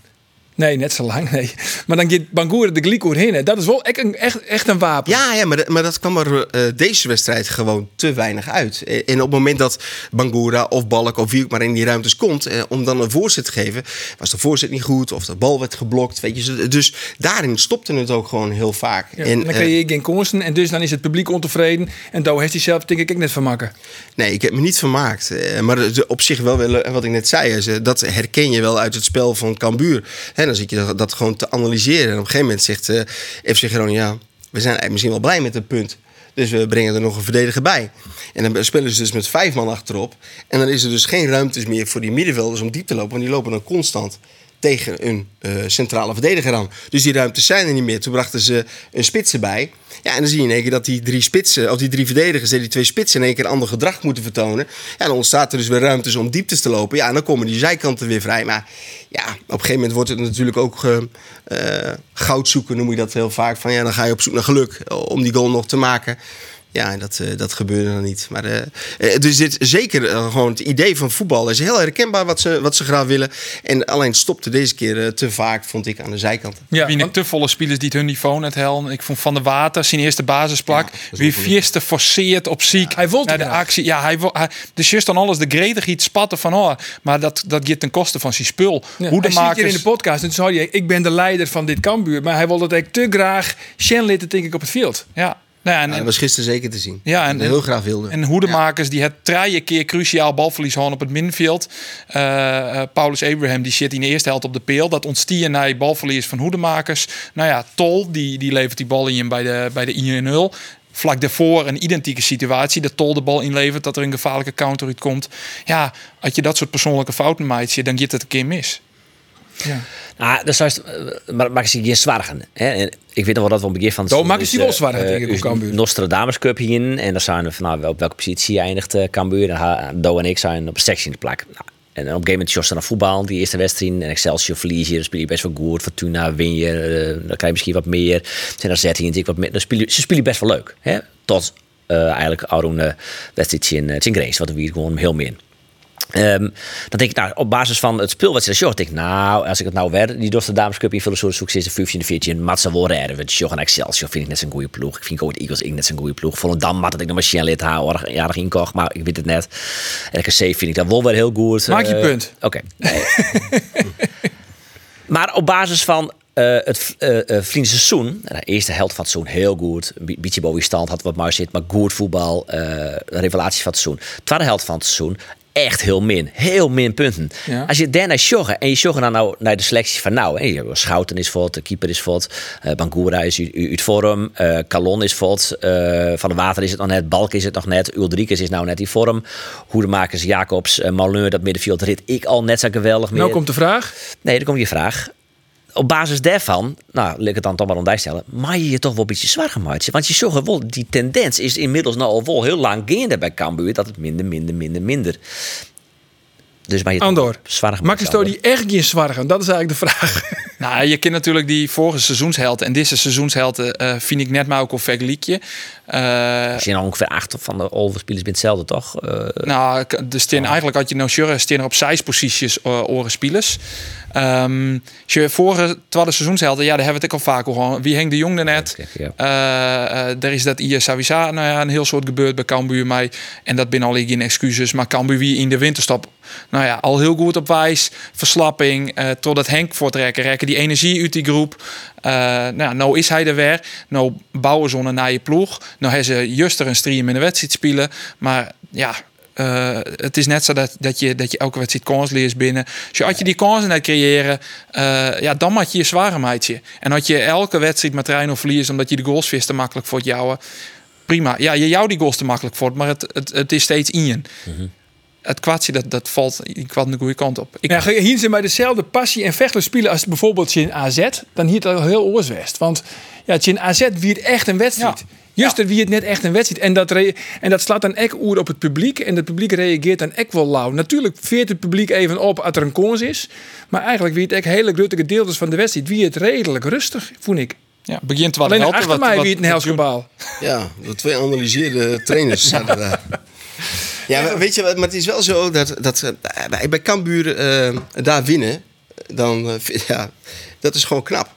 Nee, net zo lang, [laughs] nee. Maar dan gaat Bangura de Glikoer heen. hè. Dat is wel echt een, echt, echt een wapen. Ja, ja maar, dat- maar dat kwam er eh, deze wedstrijd gewoon te weinig uit. Eh, En op het moment dat Bangura of Balk of wie ook maar in die ruimtes komt... eh, om dan een voorzet te geven, was de voorzet niet goed... of de bal werd geblokt, weet je. Dus daarin stopte het ook gewoon heel vaak. Ja, en, dan krijg je geen kansen en dus dan is het publiek ontevreden. En daar heeft hij zelf denk ik net van maken. Nee, ik heb me niet vermaakt. Maar op zich wel, wel, wat ik net zei, is, dat herken je wel uit het spel van Cambuur. En dan zit je dat, gewoon te analyseren. En op een gegeven moment zegt eh FC ja, we zijn misschien wel blij met het punt. Dus we brengen er nog een verdediger bij. En dan spelen ze dus met vijf man achterop. En dan is er dus geen ruimtes meer voor die middenvelders om diep te lopen. Want die lopen dan constant tegen een eh, centrale verdediger aan. Dus die ruimtes zijn er niet meer. Toen brachten ze een spits erbij. Ja, en dan zie je in één keer dat die drie spitsen, of die drie verdedigers, die twee spitsen in één keer ander gedrag moeten vertonen. Ja, dan ontstaat er dus weer ruimtes om dieptes te lopen. Ja, en dan komen die zijkanten weer vrij. Maar ja, op een gegeven moment wordt het natuurlijk ook eh, eh, goud zoeken, noem je dat heel vaak. Van ja, dan ga je op zoek naar geluk om die goal nog te maken. Ja, en dat, eh, dat gebeurde dan niet. Maar eh, eh, dus dit zeker gewoon het idee van voetbal is heel herkenbaar wat ze, wat ze graag willen. En alleen stopte deze keer eh, te vaak, vond ik, aan de zijkanten. Ja, Wie te volle spelers die het hun niveau net helden. Ik vond Van der Water zijn eerste basisplak. is wie vierste forceert op ziek. hij wilde de actie. Ja, hij, wil- hij dus juist dan alles de gretig iets spatten van oh, maar dat dat gaat ten koste van zijn spul. Ja, Hoe de hij zit hier makers in de podcast en toen zei hij, ik ben de leider van dit Cambuur. Maar hij wilde dat ik te graag Shenlit denk ik op het veld. ja. Nou ja, en, dat was gisteren zeker te zien. Ja, en- heel graag wilde. En hoedemakers die het drie keer cruciaal balverlies hadden op het middenveld. Eh, eh, Paulus Abraham die zit in de eerste helft op de peel. Dat ontstier naar balverlies van hoedemakers. Nou ja, Tol die, die levert die bal in bij de, bij de 1-0. Vlak daarvoor een identieke situatie. Dat Tol de bal inlevert, dat er een gevaarlijke counter uitkomt. Ja, als je dat soort persoonlijke fouten maakt, dan gaat het een keer mis. Ja. Nou, dat is maar maak je geen zwargen. Hè? En ik weet nog wel dat we op het begin van seizoen maken ze wel dus, zwargen, eh, ik, op dus Cambuur. Nostradamus Cup hierin. En dan zijn we van nou, op welke positie eindigt eh, Cambuur. En Do en ik zijn op een sectie in de plak. Nou, en op een gegeven moment Jos naar voetbal, die eerste wedstrijd. En Excelsior verlies je, dan speel je best wel goed. Fortuna win je, eh, dan krijg je misschien wat meer. Dan zet je natuurlijk wat meer. Dan speel je, ze spelen best wel leuk. Hè? Tot eh, eigenlijk Arun uh, wedstrijdje in, uh, in Grace, wat we gewoon heel min. Um, dan denk ik, nou, op basis van het spel wat ze short, denk ik, nou, als ik het nou werd, die Doster Dames Cup in veel soort succes, de 15 de 14, Matza worden, want Sjoggen Excelsior vind ik net zo'n goede ploeg. Ik vind ook de Eagles ik net zo'n goede ploeg. Volendam had dat ik nog maar Shell lid haar, jaren inkocht, maar ik weet het net. RKC vind ik dat wel weer heel goed. Maak je Uh, punt. Oké. Nee. [laughs] maar op basis van uh, het uh, uh, seizoen, de eerste helft van het seizoen heel goed. Een beetje boven stand, had wat maar zit, maar goed voetbal. revelatie van het seizoen. Tweede helft van het seizoen echt heel min. Heel min punten. Ja. Als je daarna joggen en je joggen dan nou naar de selectie van nou, hè, je Schouten is vod, de keeper is vod, uh, Bangura is uit vorm, uh, Calon is vod, uh, Van de Water is het nog net, Balk is het nog net, Ulrikes is nou net in vorm, Hoedemakers, Jacobs, uh, Malheur, dat middenveld rit ik al net zo geweldig meer. Nou komt de vraag. Nee, dan komt je vraag. Op basis daarvan, nou, wil ik het dan toch maar om stellen, maar je je toch wel een beetje zwaar gemaakt. Want je zag wel, die tendens is inmiddels nou al wel heel lang gaande bij Cambuur, dat het minder, minder, minder, minder. Dus maar je Andor, zwaar Maak je die echt geen zwargen? Dat is eigenlijk de vraag. Nou, je kent natuurlijk die vorige seizoenshelden. En deze seizoenshelden eh vind ik net maar ook een vergelijkje. Eh, Er zijn al ongeveer acht van de overspelers bij hetzelfde, toch? Eh, Nou, er staan eigenlijk had je nou sure, er op zes posities uh, oren spelers. Ehm als je vorige tweede seizoenshelden, ja, daar hebben we het ook al vaak over. gehad. Wie Henk de Jong net? Eh, er is dat hier sowieso nou ja, een heel soort gebeurd bij Cambuur mij. En dat ben al geen excuses. Maar Cambuur wie in de winterstop, nou ja, al heel goed op wijs. Verslapping, totdat Henk voortrekken. Rekken die energie uit die groep. Eh, nou, nou is hij er weer. Nou bouwen ze naar je ploeg. Nou hebben ze juist er een stream in de wedstrijd spelen. Maar ja, eh, het is net zo dat, dat, je, dat je elke wedstrijd kans leest binnen. Dus als je die kansen net creëren, eh, ja, dan maak je je zware meidje. En had je elke wedstrijd met trein of verlies omdat je de goals vist te makkelijk voor het jouwen. Prima. Ja, je jou die goals te makkelijk voor, maar het, het, het is steeds in je. Het kwartje dat, dat valt in kwad de goede kant op. Ik, Ja, hier zijn bij dezelfde passie en vechtelen spelen als bijvoorbeeld in AZ, dan hier het al heel oorswest. Want ja, in AZ wie het echt een wedstrijd. Ja. Juist er wie het net echt een wedstrijd. En dat, en dat slaat dan ek oer op het publiek. En het publiek reageert dan ek wel lauw. Natuurlijk veert het publiek even op als er een kans is. Maar eigenlijk wie het ek hele grote gedeeltes van de wedstrijd. Wie het redelijk rustig, vond ik. ja, begint wel Alleen achter mij wie het een gebaal. Ja, de twee analyseerde trainers [laughs] zaten daar. Ja, maar weet je wat, maar het is wel zo dat, dat eh, bij, bij Cambuur eh, daar winnen, dan, eh, [laughs] ja, dat is gewoon knap.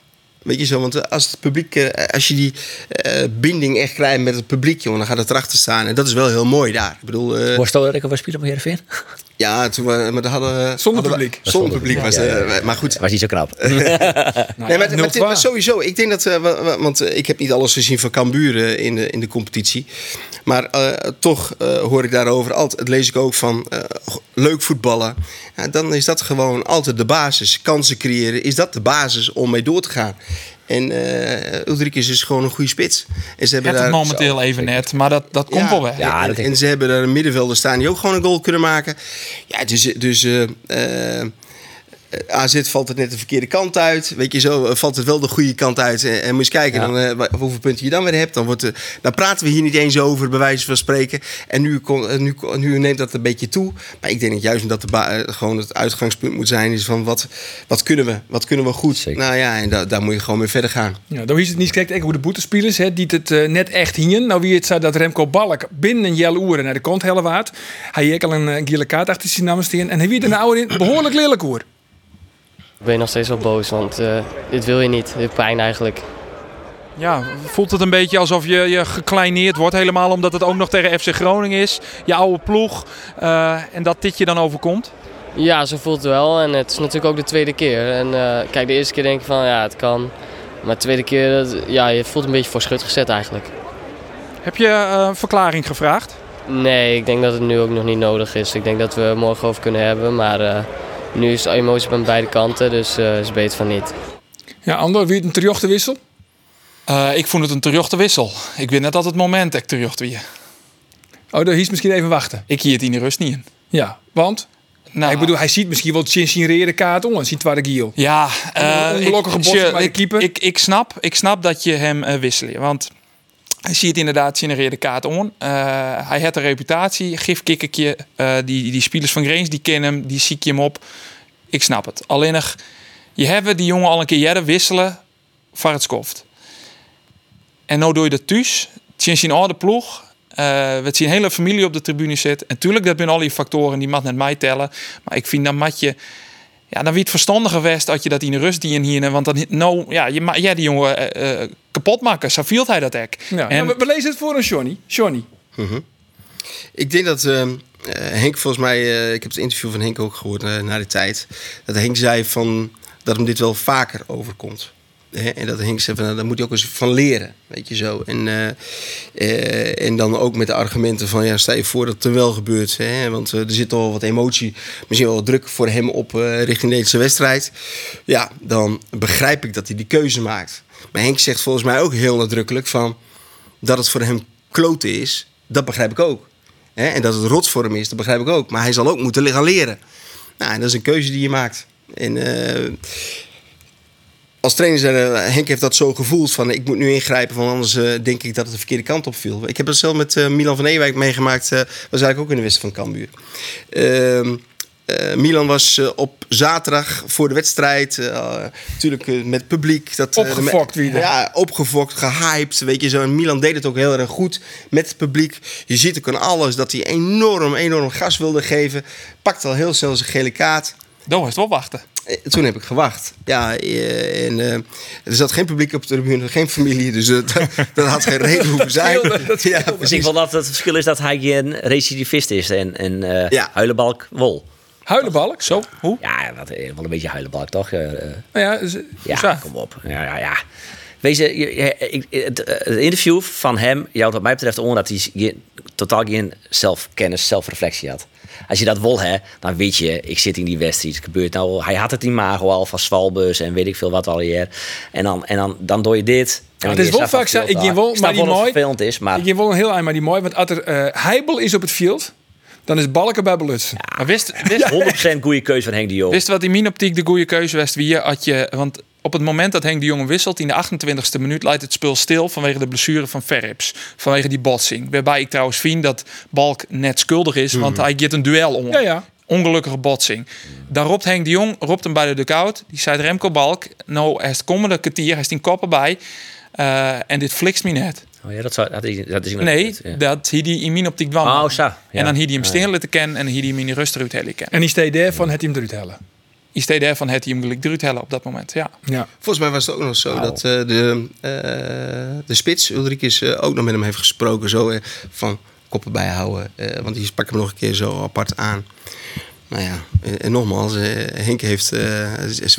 Weet je zo, want als het publiek, als je die eh, binding echt krijgt met het publiek, jongen, dan gaat het erachter staan. En dat is wel heel mooi daar. Ik bedoel, eh, Was dat ook wel spelen op Heerenveen? [laughs] ja, toen we, maar dat hadden we- Zonder hadden publiek. Zonder publiek was het, maar goed. Was niet zo knap. [laughs] Nee, maar, maar, maar sowieso, ik denk dat, eh, wa- wa- want ik heb niet alles gezien van Cambuur eh, in de, in de competitie. Maar eh, toch eh, hoor ik daarover altijd, het lees ik ook van eh, leuk voetballen. Ja, dan is dat gewoon altijd de basis. Kansen creëren, is dat de basis om mee door te gaan. En eh Ulrich is dus gewoon een goede spits. En ze hebben het daar momenteel even net, maar dat, dat komt wel weg. Ja, en, ze hebben daar een middenvelder staan die ook gewoon een goal kunnen maken. Ja, dus, dus AZ valt het net de verkeerde kant uit. Weet je zo, eh, valt het wel de goede kant uit. En, en moet je eens kijken Ja. dan, eh, wa- hoeveel punten je dan weer hebt. Dan, wordt, eh, dan praten we hier niet eens over, bij wijze van spreken. En nu, kon- eh, nu, nu neemt dat een beetje toe. Maar ik denk dat juist dat de eh, gewoon het uitgangspunt moet zijn... is van wat, wat, kunnen, we, wat kunnen we goed? Zeker. Nou ja, en da- daar moet je gewoon mee verder gaan. Ja, dan is het niet kijkt ook hoe de boetespelers, hè, die het eh, net echt hingen. Nou, wie het zei dat Remco Balk binnen een jelle uren naar de kant hellewaard. Hij heeft al een eh, gele kaart achter zijn. En hij wie er nou in behoorlijk lelijk oer. ben je nog steeds wel boos, want eh, dit wil je niet. Dit pijn eigenlijk. Ja, voelt het een beetje alsof je, je gekleineerd wordt. Helemaal omdat het ook nog tegen FC Groningen is. Je oude ploeg. eh, en dat dit je dan overkomt. Ja, zo voelt het wel. En het is natuurlijk ook de tweede keer. En eh, kijk, de eerste keer denk je van ja, het kan. Maar de tweede keer, dat- ja, je voelt een beetje voor schut gezet eigenlijk. Heb je een verklaring gevraagd? Nee, ik denk dat het nu ook nog niet nodig is. Ik denk dat we er morgen over kunnen hebben. Maar nu is de emotie aan beide kanten, dus eh is beter van niet. Ja, Andor, wie het een terjochte wissel? Eh, ik vond het een terjochte wissel. Ik weet net altijd het moment dat ik terjocht weer. Oh, daar hies misschien even wachten. Ik hier het in de rust niet in. Ja, want? Nou, Ik bedoel, hij ziet misschien wel rode kaart om. Zien tweede giel. Ja, Een eh, ongelukkige botsing je- bij de keeper. Ik, ik, snap, ik snap dat je hem eh wisselt. Want hij ziet inderdaad genereerde kaart om. Eh, hij heeft een reputatie. Gif kikkertje. eh die, die spelers van Greens, die kennen hem. Die zie je hem op. Ik snap het. Alleen nog, je hebt die jongen al een keer jaren wisselen voor het skoft. En nou doe je dat thuis. Je een oude ploeg. eh we zien hele familie op de tribune zit. En tuurlijk, dat zijn al die factoren die mag net mij tellen. Maar ik vind dan mat je... Ja, dan wie het verstandiger geweest dat je dat in de rust die hier. Want dan, nou, ja, je ma- ja, die jongen eh, eh, kapot maken. Zo viel hij dat ek. Ja. En- Ja, we, we lezen het voor een Johnny. Johnny. Ik denk dat eh, eh, Henk volgens mij, eh, ik heb het interview van Henk ook gehoord eh, na de tijd, dat Henk zei van, dat hem dit wel vaker overkomt. Hè? En dat Henk zei van, nou, daar moet hij ook eens van leren, weet je zo. En, eh, eh, en dan ook met de argumenten van, ja, stel je voor dat het er wel gebeurt. Hè? Want eh, er zit al wat emotie, misschien wel wat druk voor hem op richting deze wedstrijd. Ja, dan begrijp ik dat hij die keuze maakt. Maar Henk zegt volgens mij ook heel nadrukkelijk van, dat het voor hem kloten is, dat begrijp ik ook. Hè? En dat het rot voor hem is, dat begrijp ik ook. Maar hij zal ook moeten gaan leren. Nou, en dat is een keuze die je maakt. En als trainer zei Henk heeft dat zo gevoeld van ik moet nu ingrijpen, want anders eh, denk ik dat het de verkeerde kant op viel. Ik heb dat zelf met eh, Milan van Ewijk meegemaakt, eh was eigenlijk ook in de wedstrijd van Cambuur. Ehm, Eh, Milan was op zaterdag voor de wedstrijd. natuurlijk met publiek. Dat, Opgefokt weer. Ja, opgefokt, gehyped. Weet je zo. En Milan deed het ook heel erg goed met het publiek. Je ziet ook aan alles dat hij enorm, enorm gas wilde geven. Pakte al heel snel zijn gele kaart. Dan was het wel wachten. Toen heb ik gewacht. Ja, eh, en, eh, er zat geen publiek op de tribune, geen familie. Dus eh, dat, [laughs] dat had geen reden hoeven zijn. Ja, Ik precies. wel dat het verschil is dat hij geen recidivist is en, en eh Ja. huilenbalk wol. Huilenbalk. Zo, hoe? Ja, dat wel een beetje huilenbalk, toch? Nou ja, ja, zo. kom op. Ja, ja, ja. Wees, je, je- ik- het, het interview van hem jouwt wat mij betreft om dat hij totaal geen zelfkennis, zelfreflectie had. Als je dat wil, hè, dan weet je, ik zit in die wedstrijd. Het gebeurt nou, hij had het imago al van Swalbus en weet ik veel wat al hier. En dan, en dan, dan doe je dit. En het is wel vaak zo, ik ging wel, maar die mooi- is, maar Ik geef wel een heel eind, maar die mooi. Want als er eh Heibel is op het veld, dan is Balken bij Belutsen. Maar wist, [laughs] wist, 100% goede keuze van Henk de Jong. wist wat in mijn optiek de goede keuze was? Wie had je, want op het moment dat Henk de Jonge wisselt in de 28e minuut leidt het spel stil vanwege de blessure van Verrips. Vanwege die botsing. Waarbij ik trouwens vind dat Balk net schuldig is, want hij geeft een duel om. Ja, ja. Ongelukkige botsing. Daar roept Henk de Jong, roept hem bij de dugout. Die zei Remco Balk, nou hij is het komende kwartier, hij is tien koppen bij. Eh, en dit flixt me net. Oh ja, dat, zou, dat, is, dat is Nee, ja. dat hij die in mijn optiek dwang. Oh, zo. Ja. En dan hier die hem Ja. steen laten kennen en hier die hem in de rust eruit hellen kennen. En die steed daarvan het hij hem eruit hellen. Is steeds van het hij hem gelijk eruit hellen op dat moment. Ja. Ja. Volgens mij was het ook nog zo dat eh, de, eh, de spits, Ulrikes, eh, ook nog met hem heeft gesproken. Zo van koppen bijhouden. eh, want die sprak hem nog een keer zo apart aan. Nou ja, en, nogmaals, eh, Henk heeft, eh,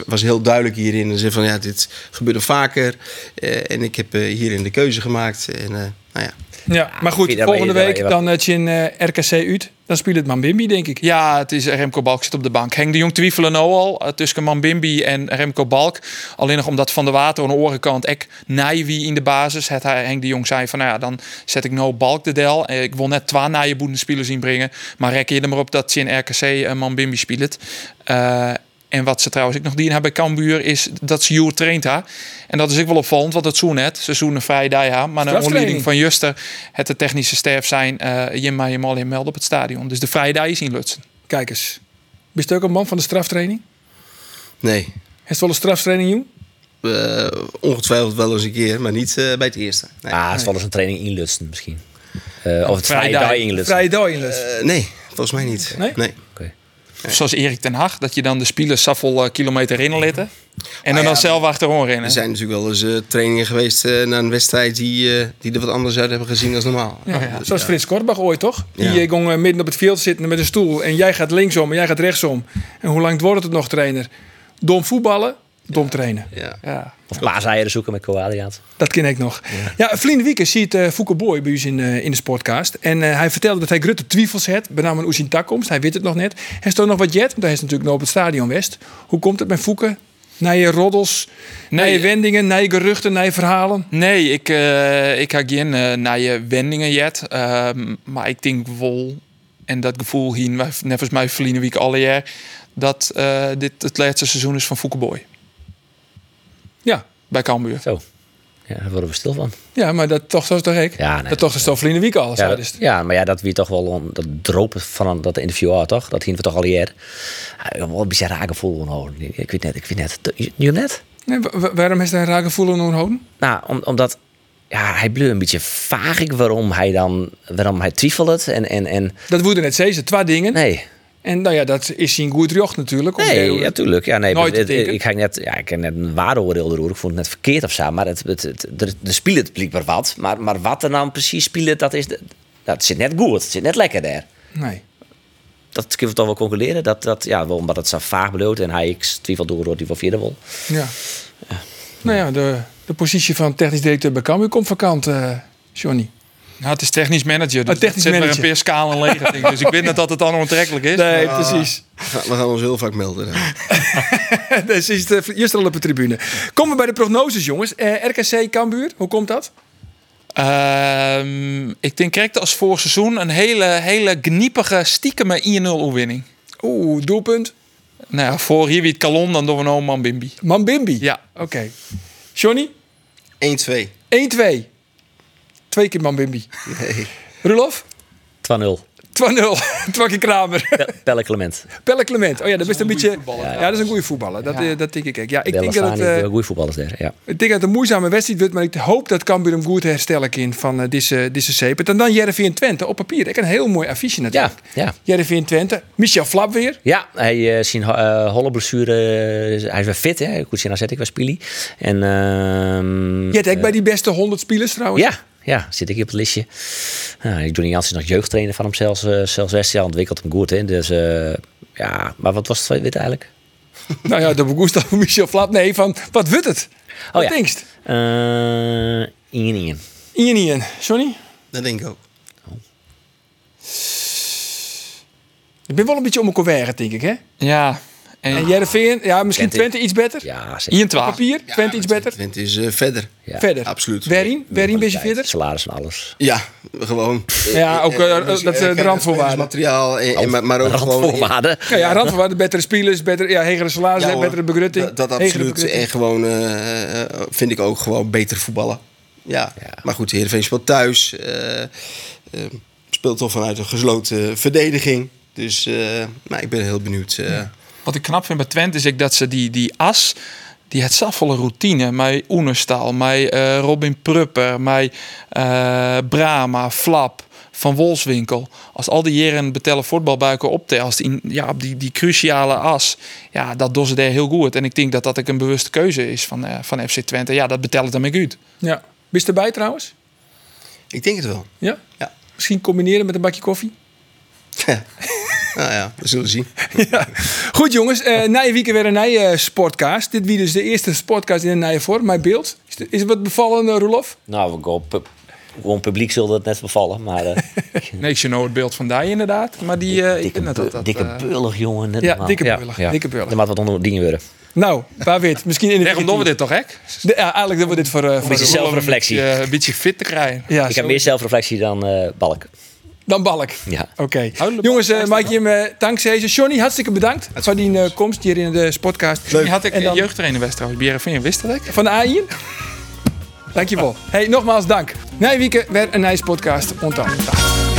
was heel duidelijk hierin. Hij zei van ja, dit gebeurt er vaker. Eh, en ik heb eh, hierin de keuze gemaakt. En eh, nou ja, Ja, maar goed, volgende week dan het je in eh, RKC uit. Dan speelt het Mambimbi, denk ik. ja, het is Remco Balk zit op de bank. Henk de Jong twijfelen nou al eh, tussen Mambimbi en Remco Balk. Alleen nog omdat Van der Water aan de orenkant ek naai wie in de basis. Het Henk de Jong zei van nou ja, dan zet ik nou Balk de del. Eh, Ik wil net twee naaie boedenspelers inbrengen. Maar rek je er maar op dat ze in RKC en Mambimbi speelt. Eh, en wat ze trouwens ook nog die hebben bij Cambuur is dat ze Joer traint ha. En dat is ook wel opvallend, want dat zo net. Ze zoen een vrije dag ha. Maar naar Straftraining. onderleiding van Juster, het de technische staf zijn, eh je mag je al in melden op het stadion. Dus de vrije dag is in Lutsen. Kijk eens. Ben je ook een man van de straftraining? nee. Heeft wel een straftraining, jong? Eh, ongetwijfeld wel eens een keer, maar niet eh, bij het eerste. Nee. Ah, het is wel eens een training in Lutsen misschien. Eh, of het vrije Vrijdag. dag in Lutsen. Vrije dag in les. Eh, nee, volgens mij niet. Nee? nee. Of zoals Erik ten Hag, dat je dan de spelers zoveel eh, kilometer in litten. En dan, Ah, ja, dan zelf achterom Er rennen. zijn natuurlijk wel eens eh, trainingen geweest eh, na een wedstrijd die, eh, die er wat anders uit hebben gezien dan normaal. Ja, Zoals Frits Kortbach ooit, toch? Die Ja. ging midden op het veld zitten met een stoel. En jij gaat linksom en jij gaat rechtsom. En hoe lang wordt het nog, trainer? Dom voetballen, dom trainen. Ja. Ja. Of paaseieren zoeken met Coadiaat. Dat ken ik nog. Ja, Vlien Wieke ziet uh, Fouke Boy bij in, eh, in de sportcast. En eh, hij vertelde dat hij grote twijfels had, met name zijn takkomst. Hij weet het nog net. Hij is toch nog wat jet, want hij is natuurlijk nog op het stadion West. Hoe komt het met Fouke? Naar je roddels, naar je wendingen, naar je geruchten, naar je verhalen? Nee, ik, eh, ik ga geen eh, naar je wendingen jet. Ehm, maar ik denk wel, en dat gevoel hier, net volgens mij verliezen week alle jaar, dat eh, dit het laatste seizoen is van Foukeboy Ja. bij Cambuur. Zo. Ja, daar worden we stil van. Ja, maar dat toch zo toch ik? Ja, nee, dat toch is toch Vlien Wieke al. Ja, dat- dus. ja, maar ja, dat wie toch wel on- dat dropen van dat interview had, toch? Dat hier we toch al hier. Ja, wel een beetje raar gevoel houden. Ik weet net, ik weet net. Je net? Nee, wa- wa- waarom is hij een raar gevoel aan houden? Nou, om, omdat ja, hij bleef een beetje vaag ik waarom hij dan waarom hij twijfelt en en en Dat woede net zeggen, twee dingen. nee. En nou ja, dat is zijn goed jocht natuurlijk. Nee, ja, tuurlijk. Ja, nee, Nooit het- ik ga net, ja, ik heb net een waardeoordeel erover. Ik vond het net verkeerd of zo, maar het, het, het, er, er speelt het blijkbaar wat. Maar, maar wat er nou precies speelt, dat is, de, dat zit net goed. Het zit net lekker daar. Nee. Dat kunnen we toch wel concluderen. Dat, dat, ja, wel omdat het zo vaag beloot en hij twijfel door hij wel vierde wil. Ja. Nou ja, de, de positie van technisch directeur bij Cambuur komt vakant, eh Johnny. Nou, het is technisch manager. Dus Oh, technisch het zit manager. maar een paar skalen leeg. Dus ik weet net dat het dan onaantrekkelijk is. Nee, Maar- precies. We gaan ons heel vaak melden. dus [laughs] is het eerst al op de tribune. Komen we bij de prognoses, jongens. Eh, RKC Cambuur, hoe komt dat? Ehm, ik denk correct als vorig seizoen een hele, hele gniepige, stiekeme 1-0 overwinning. Oeh, doelpunt. Nou ja, voor hier wie het kalon, dan doen we nou man Bimbi. Mambimbi. Ja. Oké. Johnny? 1-2. 1-2. Twee keer Mambimbi. Nee. Rulof? 2-0. Twakkie Kramer. Pe- Pelle Clement. Pelle Clement. Oh ja, dat is een beetje. voetballer. Ja, dat is een goede voetballer. Dat, eh, dat denk ik ook. Ja, ik denk dat het. staan eh, goede voetballers daar. Ja. Ik denk dat het een moeizame wedstrijd wordt, maar ik hoop dat Cambuur hem goed herstellen kan van eh, deze, deze zeep. En dan Jereveen Twente op papier. Ik een heel mooi affiche Ja, natuurlijk. ja. Jereveen Twente. Michel Flap weer. Ja, hij uh, zien uh, holle blessure. hij is weer fit, hè? Goed zien, dan zet ik weer spili. En ehm, Je hebt ook bij die beste 100 spelers trouwens. ja, ja, zit ik hier op het listje. Nou, Johnny Jans is nog jeugdtrainer van hem zelfs, uh, zelfs West. Ja, ontwikkelt hem goed, hè? Dus uh, ja, maar wat was het wit eigenlijk? [laughs] nou ja, de begoest van Michel Flap. Nee, van wat wordt het? Oh wat ja. denkst? Uh, Ian. Ian Ian. Johnny? Dat denk ik ook. Ik ben wel een beetje om elkaar denk ik, hè? Ja. En, en Jereveen, ja, misschien Twente. Twente iets beter? Ja, zeker. Papier, Twente iets beter? Twente is uh, verder. Ja. Verder? Absoluut. Werin? Werin ben je verder? Salaris en alles. Ja, gewoon. Ja, ook uh, dat eh, de randvoorwaarden. materiaal, en, en, maar, maar ook gewoon... Randvoorwaarden. Ja, ja, randvoorwaarden, betere spelers, betere, ja, hegere salaris, Ja, betere begrutting. Dat, dat absoluut. En gewoon eh, eh, vind ik ook gewoon beter voetballen. Ja, maar goed, Heerenveen speelt thuis. eh, eh, speelt toch vanuit een gesloten verdediging. Dus eh, nou, ik ben heel benieuwd. Wat ik knap vind bij Twente is ik dat ze die, die as, die het zafvolle routine, met Oenerstal, met eh, Robin Prupper, met eh, Brama, Flap, Van Wolfswinkel. Als al die jaren betellen voetbalbuiken optelt, in, ja, op die, die cruciale as, ja, dat doen ze daar heel goed. En ik denk dat dat ook een bewuste keuze is van, eh, van FC Twente. Ja, dat betelt het dan goed. Ja. Ben je erbij trouwens? Ik denk het wel. Ja? Ja. Misschien combineren met een bakje koffie? [laughs] nou ja, we zullen zien. [laughs] ja. Goed jongens, uh, na je weekend weer een nieuwe sportcast. Dit wie dus de eerste sportcast in een nieuwe vorm. Mijn beeld. Is, het, is het wat bevallen, uh, Roelof? Nou, we gewoon publiek zullen het net bevallen. Maar, uh, [laughs] nee, ik nou het beeld van die inderdaad. Maar die... Uh, dikke, ik dat, dat, dikke jongen. Net ja, normaal. dikke beullig. Ja, dikke beullig. Er moet wat onder dingen worden. Nou, waar weet. Misschien in de Daarom doen we dit toch, hè? De, ja, eigenlijk doen we dit voor... Uh, een beetje zelfreflectie. Een beetje, een beetje fit te krijgen. Ja, ik heb meer zelfreflectie dan uh, Balk. Dan Balk. Ja. Oké. Okay. Jongens, uh, maak je hem dankzij ze. Johnny, hartstikke bedankt voor die uh, komst hier in de podcast. Die had ik en dan... jeugdtrainer West trouwens. BRFN, wist dat ik? Van de AIN? Dankjewel. Hey, nogmaals dank. Na weekend weer een nice podcast. Onthoud.